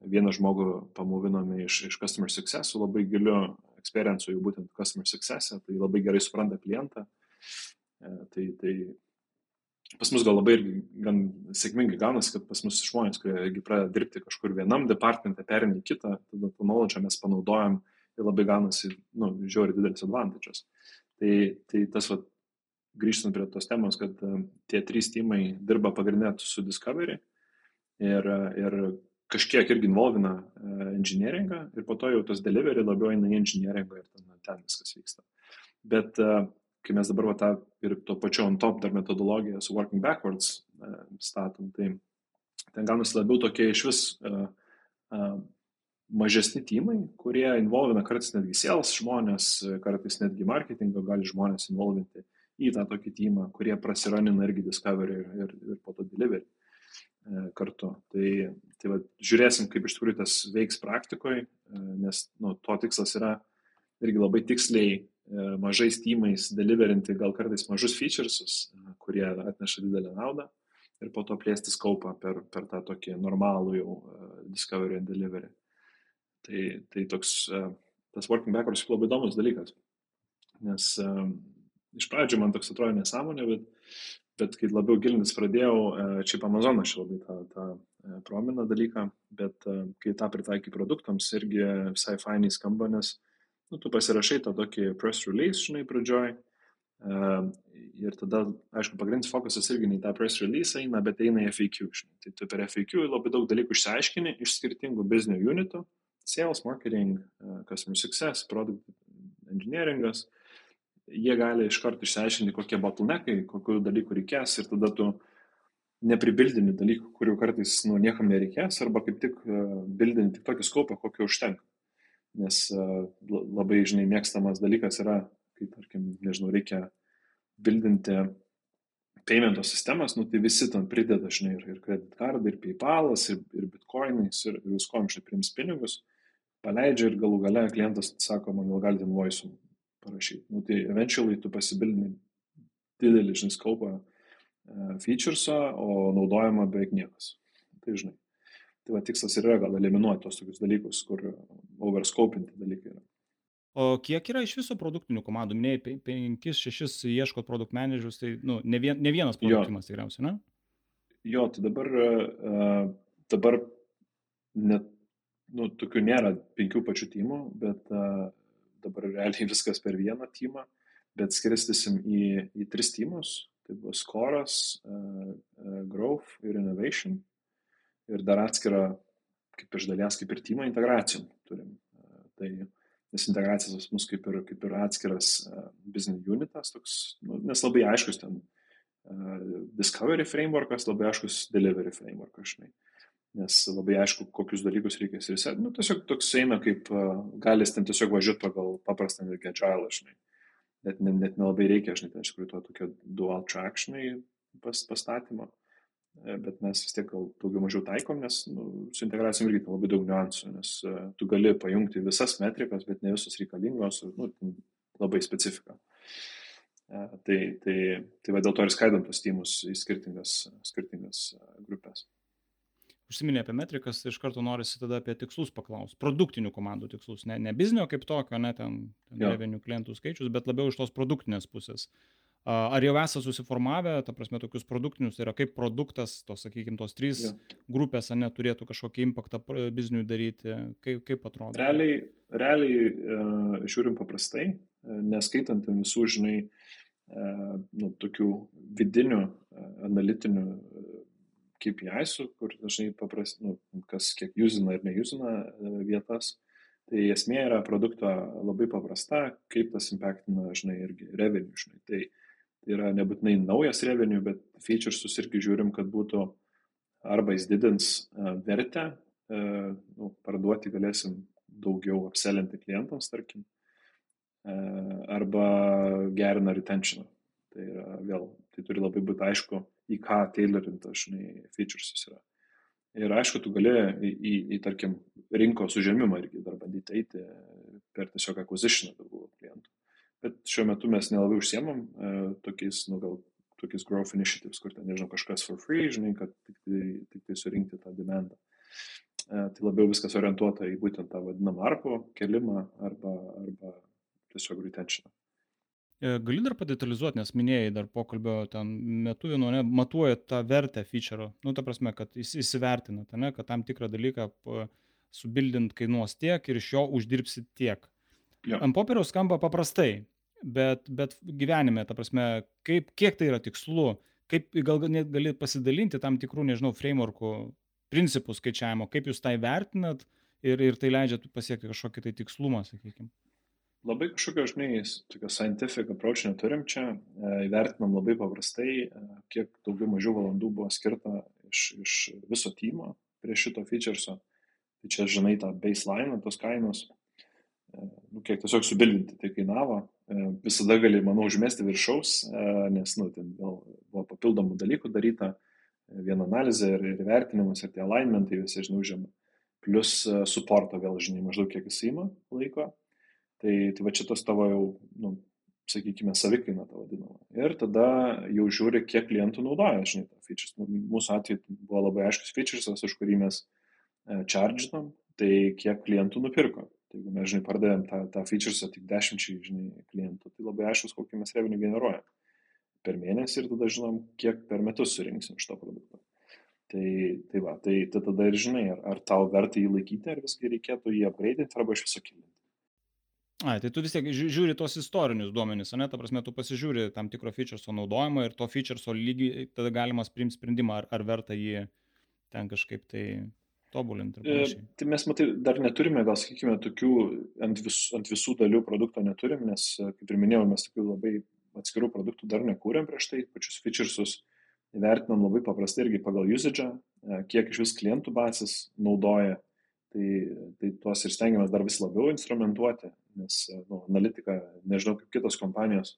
vieną žmogų pamovinome iš, iš customer success su labai giliu experiencu jau būtent customer success, tai labai gerai supranta klientą. Tai, tai pas mus gal labai irgi gan sėkmingai gaunasi, kad pas mus žmonės, kurie pradeda dirbti kažkur vienam departmente, perėmė į kitą, tada to knowledge mes panaudojam ir labai gaunasi, nu, žiūri didelis advantages. Tai, tai tas, va, grįžtant prie tos temos, kad uh, tie trys timai dirba pagrindinė su Discovery ir, ir kažkiek irgi involvina uh, engineeringą ir po to jau tas delivery labiau eina į engineeringą ir ten, ten viskas vyksta. Bet uh, kai mes dabar va, tą ir tuo pačiu on top dar metodologiją su working backwards statom, tai ten gaunasi labiau tokie iš vis mažesni timai, kurie involvina kartais netgi sales žmonės, kartais netgi marketingo gali žmonės involvinti į tą tokį timą, kurie prasiranina irgi discovery ir, ir, ir po to delivery kartu. Tai, tai va, žiūrėsim, kaip iš tikrųjų tas veiks praktikoje, nes nu, to tikslas yra irgi labai tiksliai E, mažais tymais deliverinti gal kartais mažus featuresus, e, kurie atneša didelę naudą ir po to plėsti skaupą per, per tą tokį normalų jau e, discovery and delivery. Tai, tai toks, tas working backwards labai įdomus dalykas. Nes iš pradžių man toks atrodo nesąmonė, bet, bet kai labiau gilintis pradėjau, čia Amazon aš labai tą, tą promina dalyką, bet kai tą pritaikai produktams irgi visai fainiai skamba, nes nu, tu pasirašai tą tokį press release, žinai, pradžioj. Uh, ir tada, aišku, pagrindinis fokusas irgi ne į tą press release eina, bet eina į FAQ. Žinai. Tai tu per FAQ labai daug dalykų išsiaiškini iš skirtingų biznio unitų - sales, marketing, uh, customer success, product engineeringas. jie gali iš karto išsiaiškinti, kokie bottleneckai, kokių dalykų reikės ir tada tu nepribildini dalykų, kurių kartais nu, niekam nereikės, arba kaip tik uh, bildini tik tokį skopą, kokio užtenka. Nes uh, labai, žinai, mėgstamas dalykas yra, kai, tarkim, nežinau, reikia bildinti paymento sistemas, nu, tai visi ten prideda, žinai, ir, ir credit card, ir PayPalas, ir, ir bitcoinais, ir, ir visko, žinai, priims pinigus, paleidžia ir galų gale klientas sako, man gal galite invoice parašyti. Nu, tai eventually tu pasibildini didelį, žinai, skaupą uh, featuresą, o naudojama beveik niekas. Tai žinai. Tai va tikslas ir yra gal eliminuoti tos tokius dalykus, kur overscopinti dalykai yra. O kiek yra iš viso produktinių komandų? Minėjai, penkis, šešis ieškot produkt managerius, tai nu, ne, vien, ne vienas produktimas tikriausiai, ne? Jo, tai dabar, uh, dabar net, nu, tokių nėra penkių pačių timų, bet uh, dabar realiai viskas per vieną timą, bet skirstysim į, į tris timus. Tai bus Coras, uh, uh, Growth ir Innovation. Ir dar atskirą, kaip iš dalies, kaip ir tymą integracijom turim. Uh, tai uh, nes integracijos pas mus kaip ir, kaip ir atskiras uh, business unitas, toks, nu, nes labai aiškus ten uh, discovery frameworkas, labai aiškus delivery frameworkas, žinai. Nes labai aišku, kokius dalykus reikės ir set. Nu, tiesiog toks eina kaip, galis ten tiesiog važiuoti pagal paprastą netgi agile, žinai. Net, net, net nelabai reikia, žinai, ten iš tikrųjų to tokio dual track, žinai, pas, pastatymo. E, bet mes vis tiek gal daugiau mažiau taikom, nes nu, su integracijom irgi labai daug niuansų, nes uh, tu gali pajungti visas metrikas, bet ne visos reikalingos, nu, labai specifika. Uh, tai, tai, tai va dėl to ir skaidom tos tymus į skirtingas, skirtingas grupės. Užsiminė apie metrikas, iš karto norisi tada apie tikslus paklausti. Produktinių komandų tikslus, ne, ne biznio kaip tokio, ne ten, ten revenių klientų skaičius, bet labiau iš tos produktinės pusės. Ar jau esate susiformavę, ta prasme, tokius produktinius, tai yra kaip produktas, tos, sakykime, tos trys ja. grupės, ar neturėtų kažkokį impaktą bizniui daryti, kaip, kaip atrodo? Realiai, realiai uh, žiūrim paprastai, neskaitant visų, žinai, uh, nu, tokių vidinių, uh, analitinių KPI-sų, kur dažnai paprastai, nu, kas kiek jūzina ir nejūzina vietas. Tai esmė yra produkto labai paprasta, kaip tas impactina, žinai, irgi revenue, žinai. Tai Tai yra nebūtinai naujas revenue, bet featuresus irgi žiūrim, kad būtų arba jis didins uh, vertę, uh, nu, parduoti galėsim daugiau apselinti klientams, tarkim, arba gerina retention. Tai yra vėl, tai turi labai būti aišku, į ką tailorintas, žinai, featuresus yra. Ir aišku, tu gali į, į, į tarkim, rinkos užėmimą irgi dar bandyti eiti per tiesiog acquisition daugiau klientų bet šiuo metu mes nelabai užsiemam e, tokiais, nu gal tokiais growth initiatives, kur ten, nežinau, kažkas for free, žinai, kad tik tai, tik tai surinkti tą demandą. E, tai labiau viskas orientuota į būtent tą vadinamą arpo kelimą arba, arba tiesiog retentioną. E, gali dar padetalizuoti, nes minėjai dar pokalbio ten metu, nu, ne, matuoja tą vertę feature, nu, ta prasme, kad jis įsivertinate, ne, kad tam tikrą dalyką subildint kainuos tiek ir iš jo uždirbsi tiek. Ja. Ant popieriaus skamba paprastai, bet, bet gyvenime, ta prasme, kaip, kiek tai yra tikslu, kaip gal net gali pasidalinti tam tikrų, nežinau, frameworkų, principų skaičiavimo, kaip jūs tai vertinat ir, ir tai leidžia pasiekti kažkokį tai tikslumą, sakykime. Labai kažkokio, žinai, tokio scientific approach neturim čia, e, įvertinam labai paprastai, e, kiek daugiau mažiau valandų buvo skirta iš, iš viso timo prie šito featureso. Tai čia, žinai, tą baseline, tos kainos, nu, kiek tiesiog subildinti tai kainavo. E, visada gali, manau, užmesti viršaus, e, nes, nu, ten vėl buvo papildomų dalykų daryta, e, viena analizė ir, ir vertinimas, ir tie alignmentai visi, žinai, užėmė. Plus supporto vėl, žinai, maždaug kiek jis įima laiko. Tai, tai va šitas tavo jau, nu, sakykime, savikaina tą vadinamą. Ir tada jau žiūri, kiek klientų naudoja, žinai, tą features. Nu, mūsų atveju buvo labai aiškus featuresas, už kurį mes charginom, tai kiek klientų nupirko. Tai jeigu mes, žinai, pardavėm tą, tą featuresą tik dešimčiai, žinai, klientų, tai labai aiškus, kokį mes revenue generuojam per mėnesį ir tada žinom, kiek per metus surinksim iš to produkto. Tai, tai va, tai, tai tada ir žinai, ar, ar tau verta jį laikyti, ar visgi reikėtų jį upgrade'inti arba iš viso kilinti. Ai, tai tu vis tiek žiūri tos istorinius duomenys, ne, ta prasme, tu pasižiūri tam tikro featureso naudojimą ir to featureso lygiai tada galimas priimti sprendimą, ar, ar verta jį ten kažkaip tai tobulinti. E, tai mes, matai, dar neturime, gal sakykime, tokių ant, vis, ant visų dalių produkto neturim, nes, kaip ir minėjau, mes tokių labai atskirų produktų dar nekūrėm prieš tai, pačius featuresus įvertinam labai paprastai irgi pagal usage, e, kiek iš vis klientų bazės naudoja, tai, tai tuos ir stengiamės dar vis labiau instrumentuoti, nes nu, analitika, nežinau kaip kitos kompanijos,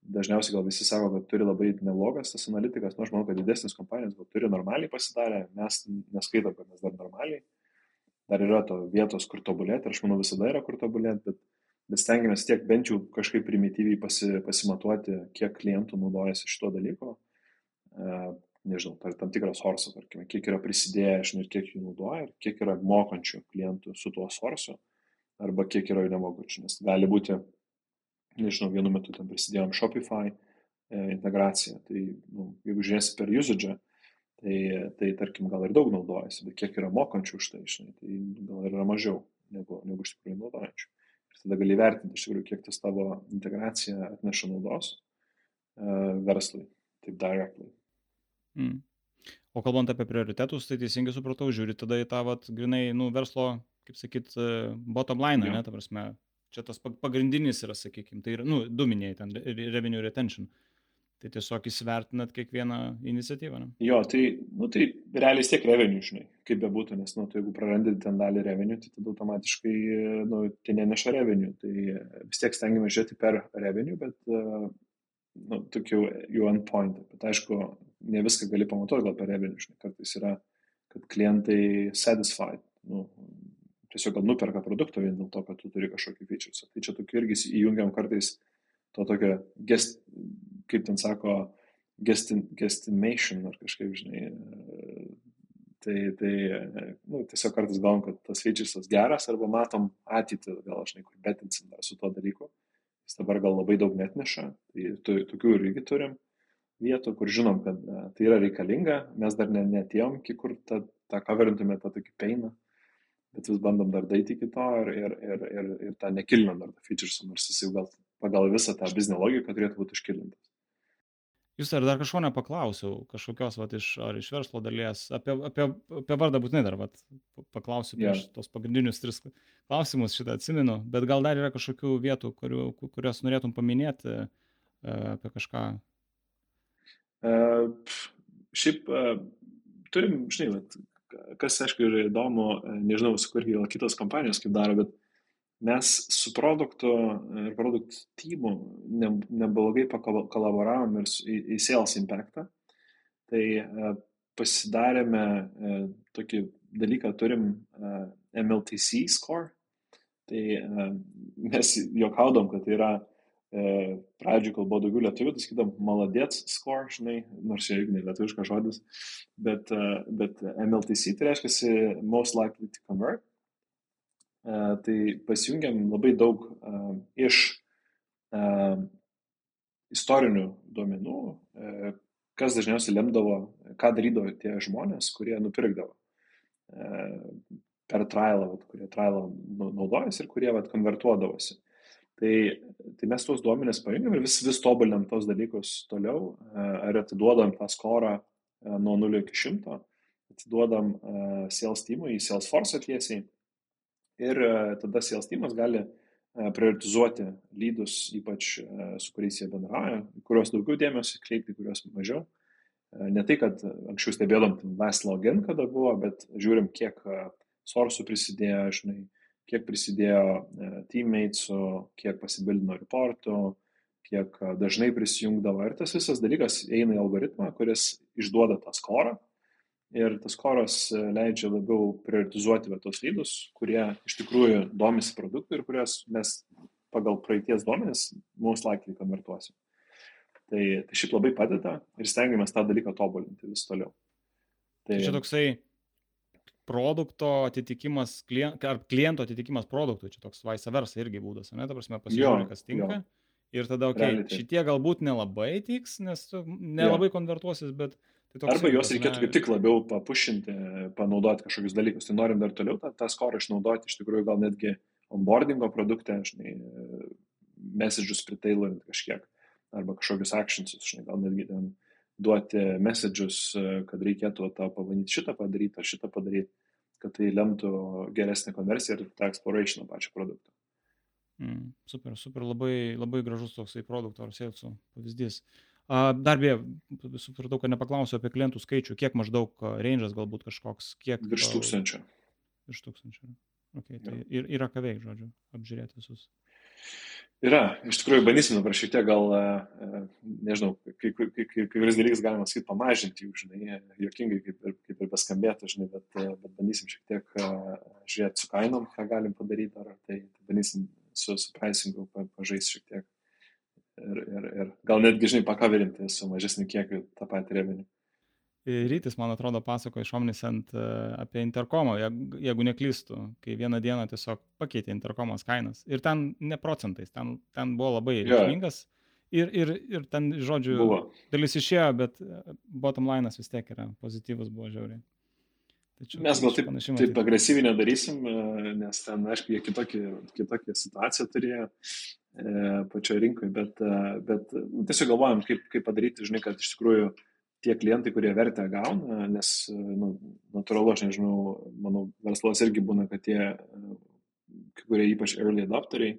dažniausiai gal visi sako, kad turi labai neblogas tas analitikas, nu aš manau, kad didesnės kompanijos gal turi normaliai pasidarę, mes neskaitom, kad mes dar normaliai, dar yra to vietos, kur tobulėti aš manau visada yra kur tobulėti, bet, bet stengiamės tiek bent jau kažkaip primityviai pasi, pasimatuoti, kiek klientų naudojasi šito dalyko, nežinau, tar, tam tikras sorsas, tarkime, kiek yra prisidėję, žinai, ir kiek jų naudoja, ir kiek yra mokančių klientų su tuo sorsu, arba kiek yra jų nemokančių, nes gali būti nežinau, vienu metu ten prisidėjom Shopify e, integraciją. Tai nu, jeigu žiūrėsi per usage, tai, tai tarkim gal ir daug naudojasi, bet kiek yra mokančių už tai, žinai, tai gal ir yra mažiau negu, negu iš tikrųjų naudojančių. Ir tada gali vertinti iš tikrųjų, kiek tas tavo integracija atneša naudos uh, verslui, taip directly. Mm. O kalbant apie prioritetus, tai teisingai supratau, žiūri tada į tą, vat, grinai, nu, verslo, kaip sakyt, e, bottom line, ja. ne, ta prasme, Čia tas pagrindinis yra, sakykime, tai yra, nu, du minėjai ten, revenue retention. Tai tiesiog įsivertinat kiekvieną iniciatyvą. Ne? Jo, tai, nu, tai realiai tiek revenue, žinai, kaip bebūtų, nes, nu, tai jeigu prarandi ten dalį revenue, tai tada automatiškai, nu, tai neneša revenue. Tai vis tiek stengiamės žiūrėti per revenue, bet, nu, tokiu jau ant point. Bet aišku, ne viską gali pamatuoti gal per revenue, žinai, kartais yra, kad klientai satisfied, nu, tiesiog gal nuperka produktą vien dėl to, kad tu turi kažkokį features. Tai čia tokiu irgi įjungiam kartais to tokio gest, kaip ten sako, gestin, gestimation ar kažkaip, žinai. Tai, tai nu, tiesiog kartais gavom, kad tas featuresas geras arba matom ateitį, gal aš žinai, kur betinsim dar su tuo dalyku. Jis dabar gal labai daug net neša. Tai tu, tokių irgi turim vietų, kur žinom, kad tai yra reikalinga, mes dar ne, netėjom, kur tą, tą coverintume tą tokį peiną bet vis bandom dar daryti iki to ir, ir, ir, ir, ir tą nekilinam dar tą featuresą, nors jis jau gal pagal visą tą biznio logiką turėtų būti iškilintas. Jūs ar dar kažko nepaklausiau, kažkokios, vat, iš, ar iš verslo dalies, apie, apie, apie vardą būtinai dar, vat, paklausiu prieš yeah. tos pagrindinius tris klausimus, šitą atsimenu, bet gal dar yra kažkokių vietų, kurių, kurias norėtum paminėti e, apie kažką? Šiaip uh, turim, žinai, kas, aišku, yra įdomu, e, nežinau, su kur gal kitos kompanijos kaip daro, bet mes su produktu ir produktų tymu ne, neblogai pakolaboravom ir į, į Sales Impactą. Tai e, pasidarėme e, tokį dalyką, turim MLTC score. Tai mes juokaudom, kad tai yra E, pradžioje, kol buvo daugiau lietuvių, tai skaitom maladėts score, žinai, nors čia irgi ne lietuviškas žodis, bet, e, bet MLTC tai reiškia most likely to convert. E, tai pasijungiam labai daug iš istorinių duomenų, kas dažniausiai lemdavo, ką darydavo tie žmonės, kurie nupirkdavo per trialą, kurie trialą naudojasi ir kurie vat, konvertuodavosi. Tai, tai mes tuos duomenis paimėm ir vis, vis tobulinam tos dalykus toliau, e, ar atiduodam tą skorą e, nuo 0 iki 100, atiduodam e, sales teamui Salesforce tiesiai ir tada sales teamas gali prioritizuoti lydus, ypač su kuriais jie bendrauja, kuriuos daugiau dėmesio kreipti, kuriuos mažiau. Ne tai, kad anksčiau stebėdom last login, kada buvo, bet žiūrim, kiek sorsų prisidėjo, žinai, kiek prisidėjo e, teammatesų, kiek pasibildino reportų, kiek e, dažnai prisijungdavo. Ir tas visas dalykas eina į algoritmą, kuris išduoda tą skorą. Ir tas skoras e, leidžia labiau prioritizuoti tos lydus, kurie iš tikrųjų domisi produktų ir kurias mes pagal praeities duomenis mums likely konvertuosim. Tai, tai šiaip labai padeda ir stengiamės tą dalyką tobulinti vis toliau. Tai, tai čia toksai produkto atitikimas, klien, ar kliento atitikimas produktui, čia toks vice versa irgi būdas, ne, ta prasme, pasižiūrė, kas tinka. Jo. Ir tada, okei, okay, šitie galbūt nelabai tiks, nes nelabai jo. konvertuosis, bet... Tai Arba juos reikėtų kaip tik labiau papušinti, panaudoti kažkokius dalykus. Tai norim dar toliau tą, tą skorą išnaudoti, iš tikrųjų gal netgi onboardingo produktą, žinai, messages pritailorint kažkiek, arba kažkokius actionsus, žinai, gal netgi ten duoti messages, kad reikėtų tą pabandyti šitą padaryti ar šitą padaryti kad tai lemtų geresnę konversiją ir tą exploration pačio produkto. Mm, super, super, labai, labai gražus toksai produkto ar salesų pavyzdys. A, dar beje, supratau, kad nepaklausiau apie klientų skaičių, kiek maždaug range'as galbūt kažkoks, kiek. Virš tūkstančio. Virš tūkstančio. Okay, tai ir, yra ką veikti, žodžiu, apžiūrėti visus. Yra, iš tikrųjų, bandysim dabar šiek tiek gal, nežinau, kai kuris dalykas galima sakyti pamažinti jų, žinai, jokingai kaip ir, kaip ir beskambėtų, žinai, bet, bet bandysim šiek tiek žiūrėti su kainom, ką galim padaryti, ar tai, tai bandysim su, su pricingu pažaisti šiek tiek. Ir, ir, ir gal netgi, žinai, pakaverinti su mažesniu kiekiu tą patį revenį. Rytis, man atrodo, pasako iš Omnisent e, apie interkomą, jeigu neklystų, kai vieną dieną tiesiog pakeitė interkomos kainas. Ir ten ne procentais, ten, ten buvo labai reikšmingas. Ir, ir, ir ten, žodžiu, buvo. dalis išėjo, bet e, bottom line'as vis tiek yra pozityvus, buvo žiauriai. Tačiau, Mes gal taip, taip agresyviai nedarysim, e, nes ten, aišku, jie kitokią, kitokią situaciją turėjo e, pačioje rinkoje, bet, e, bet nu, tiesiog galvojam, kaip, kaip padaryti, žinai, kad iš tikrųjų tie klientai, kurie vertę gauna, nes, nu, natūralu, aš nežinau, manau, verslas irgi būna, kad tie, kai kurie ypač early adopteriai,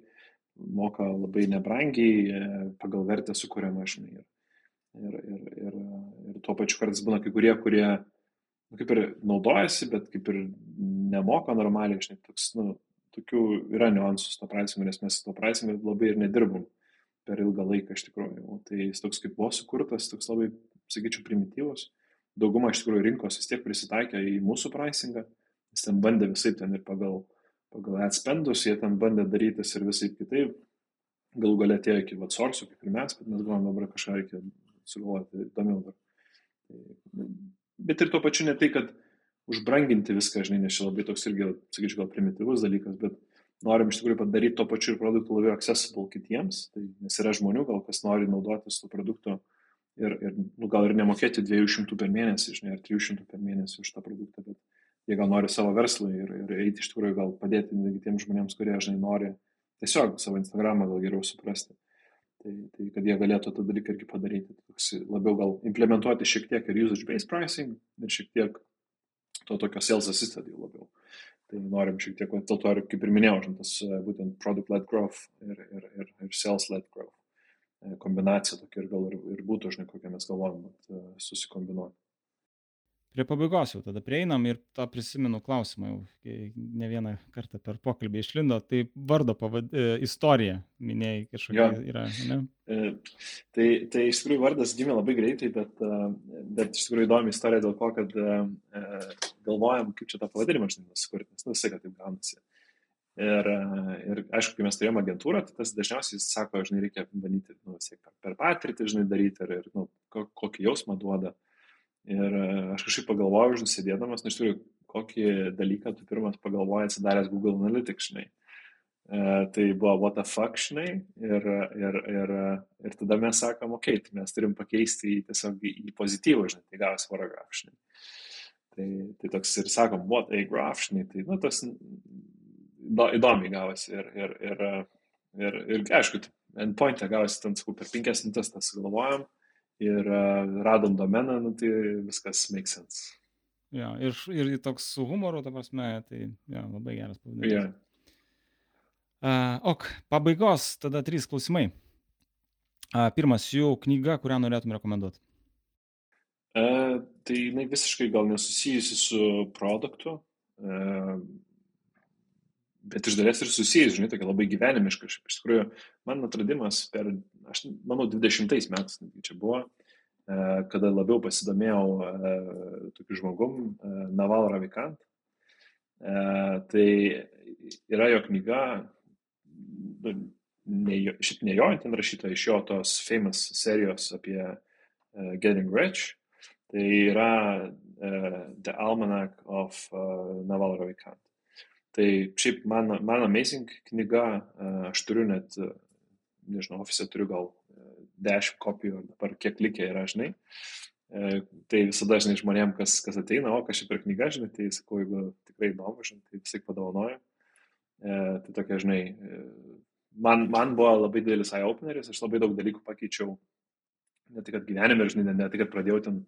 moka labai nebrangiai pagal vertę sukūriamą, žinai. Ir, ir, ir, ir, tuo pačiu kartais būna kai kurie, kurie nu, kaip ir naudojasi, bet kaip ir nemoka normaliai, žinai, toks, nu, tokių yra niuansų su to pricing, nes mes su to pricing labai ir nedirbom per ilgą laiką iš tikrųjų. Tai jis toks kaip buvo sukurtas, toks labai, sakyčiau, primityvus. Dauguma iš tikrųjų rinkos vis tiek prisitaikė į mūsų pricingą, jis ten bandė visai ten ir pagal, pagal atspendus, jie ten bandė darytis ir visai kitaip. Galų galia atėjo iki vatsorsų, kaip ir mes, bet mes galvom dabar kažką reikia sugalvoti įdomiau dar. Tai bet ir tuo pačiu ne tai, kad užbranginti viską, žinai, nes čia labai toks irgi, sakyčiau, gal primityvus dalykas, bet norim iš tikrųjų padaryti to pačiu ir produktą labiau accessible kitiems, tai, nes yra žmonių, gal kas nori naudotis to produktu ir, ir nu, gal ir nemokėti 200 per mėnesį, žinai, ar 300 per mėnesį už tą produktą, bet jie gal nori savo verslui ir, ir eiti iš tikrųjų gal padėti tiems žmonėms, kurie, žinai, nori tiesiog savo Instagramą gal geriau suprasti. Tai, tai kad jie galėtų tą dalyką irgi padaryti. Toks labiau gal implementuoti šiek tiek ir usage-based pricing ir šiek tiek to tokio sales assisted jau labiau. Tai norim šiek tiek, dėl to ir kaip ir minėjau, tas būtent product-led growth ir, ir, ir, ir sales-led growth kombinacija tokia ir gal ir, ir būtų, žinai, kokią mes galvojam, susikombinuoti prie pabaigos jau tada prieinam ir tą prisimenu klausimą jau ne vieną kartą per pokalbį išlindo, tai vardo pavad, e, istorija, minėjai kažkokia jo. yra, ne? E, tai, tai iš tikrųjų vardas gimė labai greitai, bet, e, bet iš tikrųjų įdomi istorija dėl to, kad e, e galvojam, kaip čia tą pavadinimą žinai sukurti, nes nu visai, kad taip gaunasi. Ir, e, ir aišku, kai mes turėjome agentūrą, tai tas dažniausiai jis sako, žinai, reikia bandyti, nu, vis tiek per, per patirtį, žinai, daryti ir, ir nu, kokį jausmą duoda. Ir e, aš kažkaip pagalvojau, žinai, sėdėdamas, nu iš tikrųjų, kokį dalyką tu pirmas pagalvojai atsidaręs Google Analytics, žinai. E, tai buvo what the fuck, žinai, ir, ir, ir, ir tada mes sakom, okei, okay, tai mes turim pakeisti į tiesiog į, pozityvą, žinai, tai gavas paragraf, žinai. Tai, tai toks ir sakom, what a graph, žinai, tai, nu, tas įdomiai gavosi ir, ir, ir, ir, ir aišku, endpoint'e gavosi, ten, sakau, per penkias minutės tas galvojom ir uh, radom domeną, nu, tai viskas makes sense. Ja, ir, ir toks su humoru, ta prasme, tai ja, labai geras pavadinimas. Yeah. Uh, ok, pabaigos, tada trys klausimai. Uh, pirmas jų knyga, kurią norėtum rekomenduoti. Uh, tai jinai visiškai gal nesusijusi su produktu, uh, bet iš dalies ir susijęs, žinai, tokia labai gyvenimiška. Iš tikrųjų, man atradimas per, aš manau, 20 metais čia buvo, e, kada labiau pasidomėjau e, tokiu žmogum, e, Naval Ravikant. Tai yra jo knyga, nu, ne jo, šiaip ne jo, ten rašyta iš jo tos famous serijos apie Getting Rich. Tai yra The Almanac of Naval Ravikant. Tai šiaip man, man amazing knyga, aš turiu net, nežinau, ofise turiu gal 10 kopijų, dabar kiek likę yra, žinai. Tai visada, žinai, žmonėm, kas, kas ateina, o kas čia per knygą, žinai, tai sakau, jeigu tikrai įdomu, žinai, tai visai padovanoju. Tai tokia, žinai, man, man buvo labai didelis eye openeris, aš labai daug dalykų pakeičiau, ne tik, kad gyvenime, žinai, ne, ne tik, kad pradėjau ten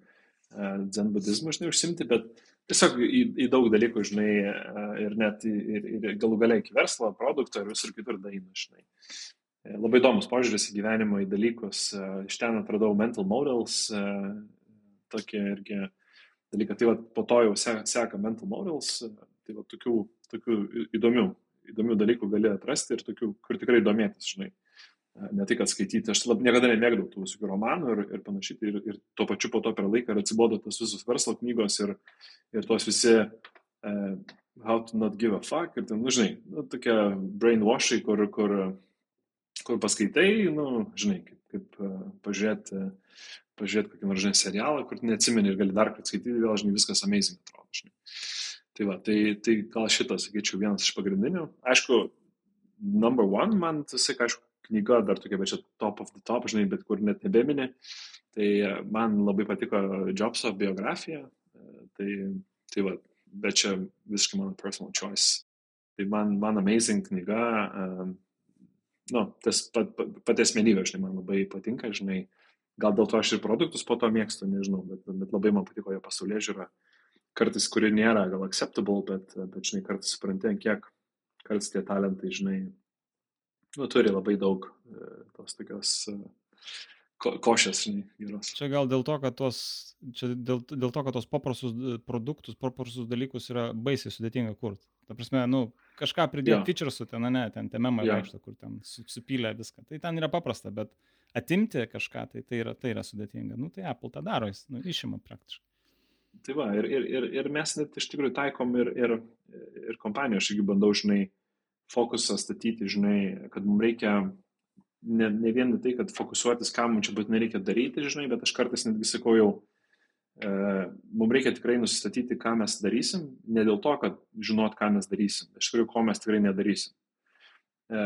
dzen budizmu, žinai, užsimti, bet tiesiog į, į daug dalykų, žinai, ir net ir, ir galų galiai iki verslo, produkto ir visur kitur daina, žinai. Labai įdomus požiūris į gyvenimo, į dalykus. Iš ten atradau mental models, tokie irgi dalykai. Tai va, po to jau seka mental models, tai va, tokių, tokių įdomių, įdomių dalykų gali atrasti ir tokių, kur tikrai domėtis, žinai ne tai, kad skaityti, aš lab, niekada nemėgdavau tų visokių romanų ir, ir panašiai, ir, ir tuo pačiu po to per laiką ir atsibodo tas visus verslo knygos ir, ir tos visi uh, How to not give a fuck ir ten, nu, žinai, nu, tokie brainwashai, kur, kur, kur paskaitai, nu, žinai, kaip, kaip uh, pažiūrėti, uh, pažiūrėti kokį nors, žinai, serialą, kur neatsimeni ir gali dar kartą skaityti, vėl, žinai, viskas amazing atrodo, žinai. Tai va, tai, tai gal šitas, sakyčiau, vienas iš pagrindinių. Aišku, number one, man tas, aišku, knyga dar tokia, bet čia top of the top, žinai, bet kur net nebemini. Tai man labai patiko Jobso biografija. Tai, tai va, bet čia visiškai mano personal choice. Tai man, man amazing knyga. Um, nu, tas pat, pat, pati asmenybė, žinai, man labai patinka, žinai. Gal dėl to aš ir produktus po to mėgstu, nežinau, bet, bet labai man patiko jo pasaulyje žiūra. Kartais, kuri nėra gal acceptable, bet, bet žinai, kartais supranti, kiek kartais tie talentai, žinai, nu, turi labai daug e, tos tokios e, ko, košės, žinai, geros. Čia gal dėl to, kad tos, čia dėl, dėl to, kad tos paprastus e, produktus, paprastus dalykus yra baisiai sudėtinga kurti. Ta prasme, nu, kažką pridėti ja. featuresų ten, ne, ten tememą ja. vaikšto, kur ten supylė viską. Tai ten yra paprasta, bet atimti kažką, tai tai yra, tai yra sudėtinga. Nu, tai Apple tą daro, jis nu, išima praktiškai. Tai va, ir, ir, ir, ir mes net iš tikrųjų taikom ir, ir, ir kompanijų, aš irgi bandau, žinai, uh, fokusą statyti, žinai, kad mums reikia ne, ne vien tai, kad fokusuotis, ką mums čia būtinai reikia daryti, žinai, bet aš kartais netgi sakau jau, e, mums reikia tikrai nusistatyti, ką mes darysim, ne dėl to, kad žinot, ką mes darysim, iš tikrųjų, ko mes tikrai nedarysim. E,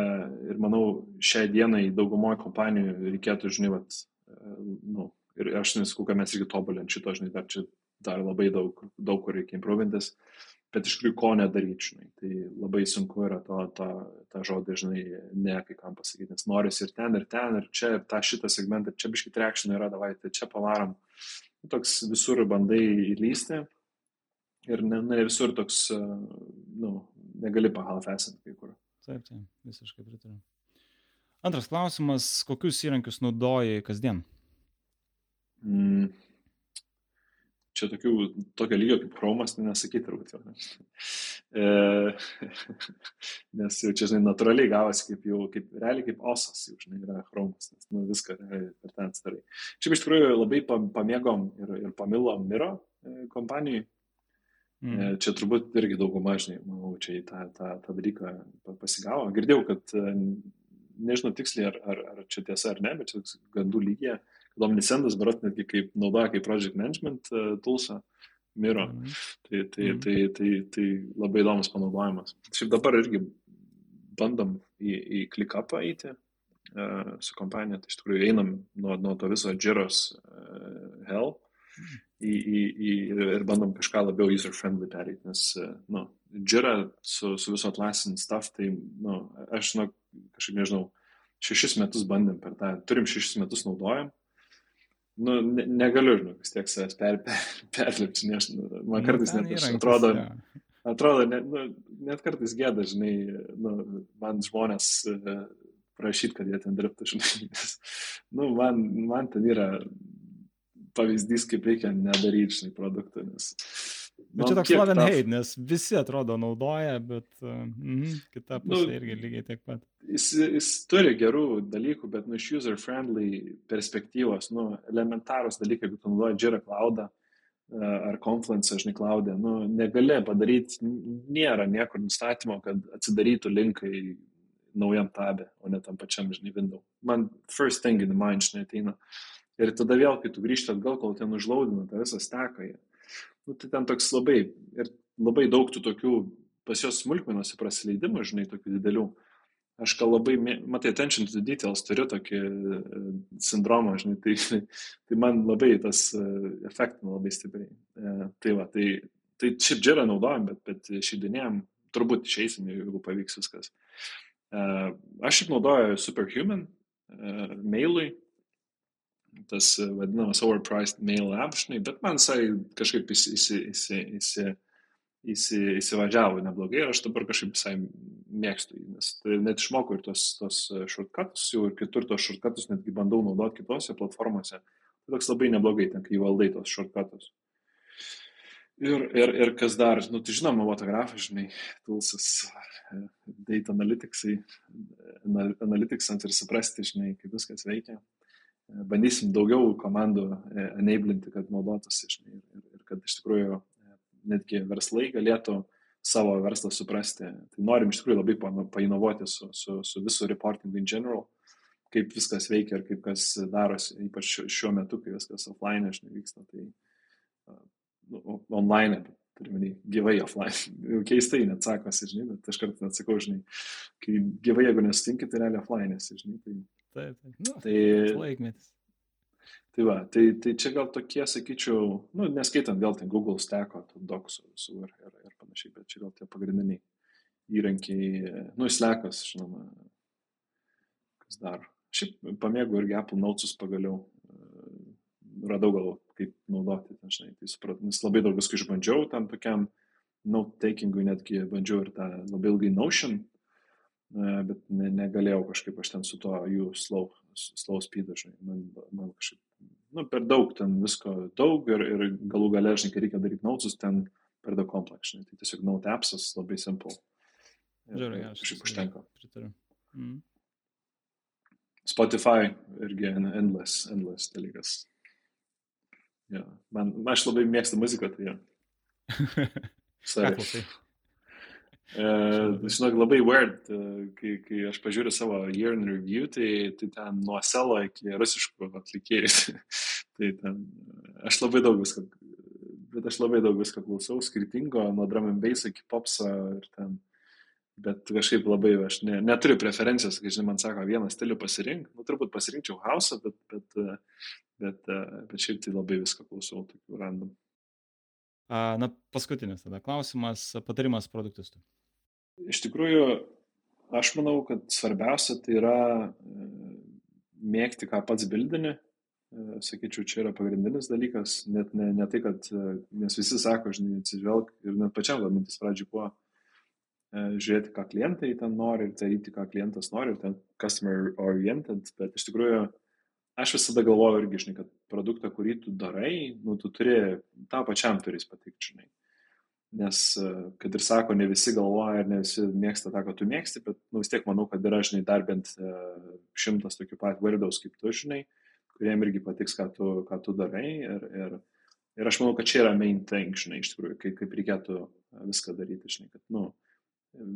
ir manau, šiai dienai daugumoje kompanijų reikėtų, žinai, vat, e, nu, ir aš nesakau, kad mes irgi tobulint šito, žinai, dar čia dar labai daug, daug kur reikia improvintis. Bet iš tikrųjų ko nedaryt, žinai. Tai labai sunku yra to, to, tą žodį, žinai, ne kai kam pasakyti, nes norisi ir ten, ir ten, ir čia, ir tą šitą segmentą, ir čia biškit reakšinų yra, davai, tai čia pavarom. Toks visur bandai įlysti ir ne, ne visur toks, nu, negali pahalf esant kai kur. Taip, taip, visiškai pritariu. Antras klausimas, kokius įrankius naudoji kasdien? Mm čia tokių, tokio lygio kaip Chromas, tai nesakyti turbūt jau. E, nes jau čia, žinai, natūraliai gavosi kaip jau, kaip realiai kaip osas, jau, žinai, yra Chromas, nes nu, viską realiai per ten starai. Šiaip iš tikrųjų labai pamėgom ir, ir pamilom Miro e, kompanijai. Mm. E, čia turbūt irgi dauguma, žinai, manau, čia į tą, tą, tą dalyką pasigavo. Girdėjau, kad nežinau tiksliai, ar, ar, ar čia tiesa ar ne, bet čia gandų lygiai Omnisendas, berat netgi kaip naudoja kaip project management uh, toolsą, Miro. Mm. Tai, tai, mm. tai, tai, tai labai įdomus panaudojimas. Šiaip dabar irgi bandom į, į ClickUpą eiti uh, su kompanija, tai iš tikrųjų einam nuo, nuo to viso Jiros uh, hell į, į, į, ir bandom kažką labiau user-friendly perėti, nes, nu, Jira su, su viso atlasin stuff, tai, nu, aš, nu, kažkaip nežinau, šešis metus bandėm per tą, turim šešis metus naudojam nu, ne, negaliu, žinau, vis tiek savęs per, per, perlipti, nes nu, man nu, kartais net aš atrodo, atrodo net, nu, net kartais gėda, žinai, nu, man žmonės e, prašyti, kad jie ten dirbtų, žinai, nes, nu, man, man ten yra pavyzdys, kaip reikia nedaryti, žinai, produktų, nes Bet čia toks love and hate, nes visi atrodo naudoja, bet mm, kita pusė nu, irgi lygiai tiek pat. Jis, jis turi gerų dalykų, bet nu, iš user-friendly perspektyvos, nu, elementarūs dalykai, jeigu tu naudoji Jira Cloud uh, ar Confluence, žinai, Cloud, nu, negali padaryti, nėra niekur nustatymo, kad atsidarytų linkai naujam tabė, o ne tam pačiam, žinai, window. Man first thing in the mind, žinai, ateina. Ir tada vėl, kai tu grįžti atgal, kol ten užlaudina tą visą steką, nu, tai ten toks labai, ir labai daug tų tokių pas jos smulkmenuose prasileidimų, žinai, tokių didelių. Aš gal labai, matai, attention to details turiu tokį e, sindromą, žinai, tai, tai man labai tas e, efektina labai stipriai. E, tai va, tai, tai šiaip džerą naudojam, bet, bet šeidinėjom, turbūt išeisim, jeigu pavyks viskas. Aš šiaip naudoju Superhuman mailui, tas vadinamas overpriced mail app, žinai, bet man jisai kažkaip įsi, įsi, įsi, įsi, įsi, įsivažiavo neblogai ir aš dabar kažkaip visai mėgstu jį, nes tai net išmokau ir tos, tos shortcuts jau ir kitur tos shortcuts netgi bandau naudoti kitose platformose. Tai toks labai neblogai, ten kai valdai tos shortcuts. Ir, ir, ir kas dar, nu, tai žinoma, fotografai, žinai, tulsas, data analyticsai, analyticsams ir suprasti, žinai, kaip viskas veikia. Bandysim daugiau komandų e, enablinti, kad naudotųsi, žinai, ir, ir kad iš tikrųjų netgi verslai galėtų savo verslą suprasti. Tai norim iš tikrųjų labai painovuoti su, su, su visų reporting in general, kaip viskas veikia ir kaip kas darosi, ypač šiuo metu, kai viskas offline, žinai, vyksta. Tai, nu, online, turiu gyvai offline. Jau keistai net sakosi, žinai, bet aš kartais net sakau, žinai, kai gyvai, jeigu nesutinki, tai realiai offline žinai. Tai, taip, taip. Nu, tai, laikmetis. Tai va, tai, tai čia gal tokie, sakyčiau, nu, neskaitant vėl ten Google Stacko, Docsų visų ir, ir, ir panašiai, bet čia gal tie pagrindiniai įrankiai, nu, Slackas, žinoma, kas dar. Šiaip pamėgau irgi Apple Notesus pagaliau, radau gal kaip naudoti, ten, žinai, tai supratau, nes labai daug visko išbandžiau tam tokiam note-takingui, netgi bandžiau ir tą labai ilgai Notion, e, bet ne, negalėjau kažkaip aš ten su to jų slow, slow speed, žinai, man, man kažkaip, nu, per daug ten visko daug ir, ir galų gale, žinai, kai reikia daryti notesus, ten per daug kompleksai, tai tiesiog note appsas labai simple. Žiūrėjau, aš kažkaip užtenka. Pritariu. Mm. Spotify irgi endless, endless dalykas. Ja. Man, aš labai mėgstu muziką, tai ja. Sorry. E, žinok, labai weird, e, kai, kai aš pažiūriu savo year in review, tai, tai ten nuo selo iki rusiškų atlikėjų. tai ten, aš labai daug visko, bet aš labai daug visko klausau, skirtingo, nuo drum and bass iki popso ir ten bet kažkaip labai aš ne, neturiu preferencijos, kai žinai, man sako, vieną stilių pasirink, nu turbūt pasirinkčiau hausą, bet, bet, bet, bet šiaip tai labai viską klausau, tokių random. Na, paskutinis tada klausimas, patarimas produktistui. Iš tikrųjų, aš manau, kad svarbiausia tai yra e, mėgti, ką pats bildini. E, sakyčiau, čia yra pagrindinis dalykas, net ne, ne tai, kad, e, nes visi sako, žinai, atsižvelg ir net pačiam mintis pradžiui buvo, žiūrėti, ką klientai ten nori ir daryti, ką klientas nori, ten customer oriented, bet iš tikrųjų aš visada galvoju irgi, žinai, kad produktą, kurį tu darai, nu, tu turi, tą pačiam turi patikti, žinai. Nes, kad ir sako, ne visi galvoja ir ne visi mėgsta tą, ką tu mėgsti, bet nu, vis tiek manau, kad yra, žinai, dar bent e, šimtas tokių pat weirdos kaip tu, žinai, kuriem irgi patiks, ką tu, ką tu darai. Ir, ir, ir aš manau, kad čia yra main thing, žinai, iš tikrųjų, kaip, kaip reikėtų viską daryti, žinai, kad, nu,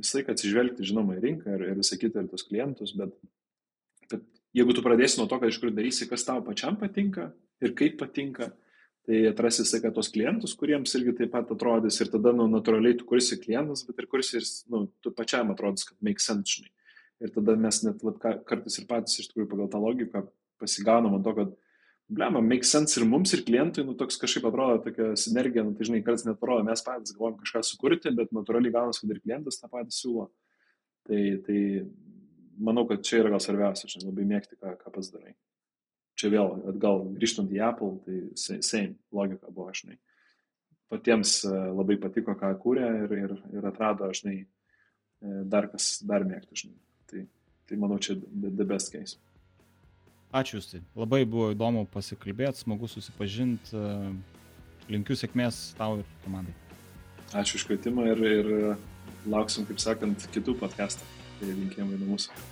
visą laiką atsižvelgti, žinoma, į rinką ir, ir visą kitą, ir tos klientus, bet jeigu tu pradėsi nuo to, kad iš kur darysi, kas tau pačiam patinka ir kaip patinka, tai atrasi visą laiką tos klientus, kuriems irgi taip pat atrodys ir tada, nu, natūraliai tu kursi klientas, bet ir kursi ir, nu, tu pačiam atrodys, kad make sense, žinai. Ir tada mes net, vat, kartais ir patys iš tikrųjų pagal tą logiką pasigaunam ant to, kad blema, make sense ir mums, ir klientui, nu, toks kažkaip atrodo tokia sinergija, nu, tai žinai, kartais net atrodo, mes patys galvojam kažką sukurti, bet natūraliai gaunasi, kad ir klientas tą patį siūlo. Tai, tai manau, kad čia yra gal svarbiausia, žinai, labai mėgti, ką, ką pats darai. Čia vėl, atgal grįžtant į Apple, tai same logika buvo, žinai. Patiems e, labai patiko, ką kūrė ir, ir, ir atrado, žinai, e, dar kas dar mėgti, žinai. Tai, tai manau, čia the, best case. Ačiū Justai. Labai buvo įdomu pasikalbėti, smagu susipažinti. Linkiu sėkmės tau ir komandai. Ačiū iš kvietimą ir, ir lauksim, kaip sakant, kitų podcastą. Tai linkėjimai nuo mūsų.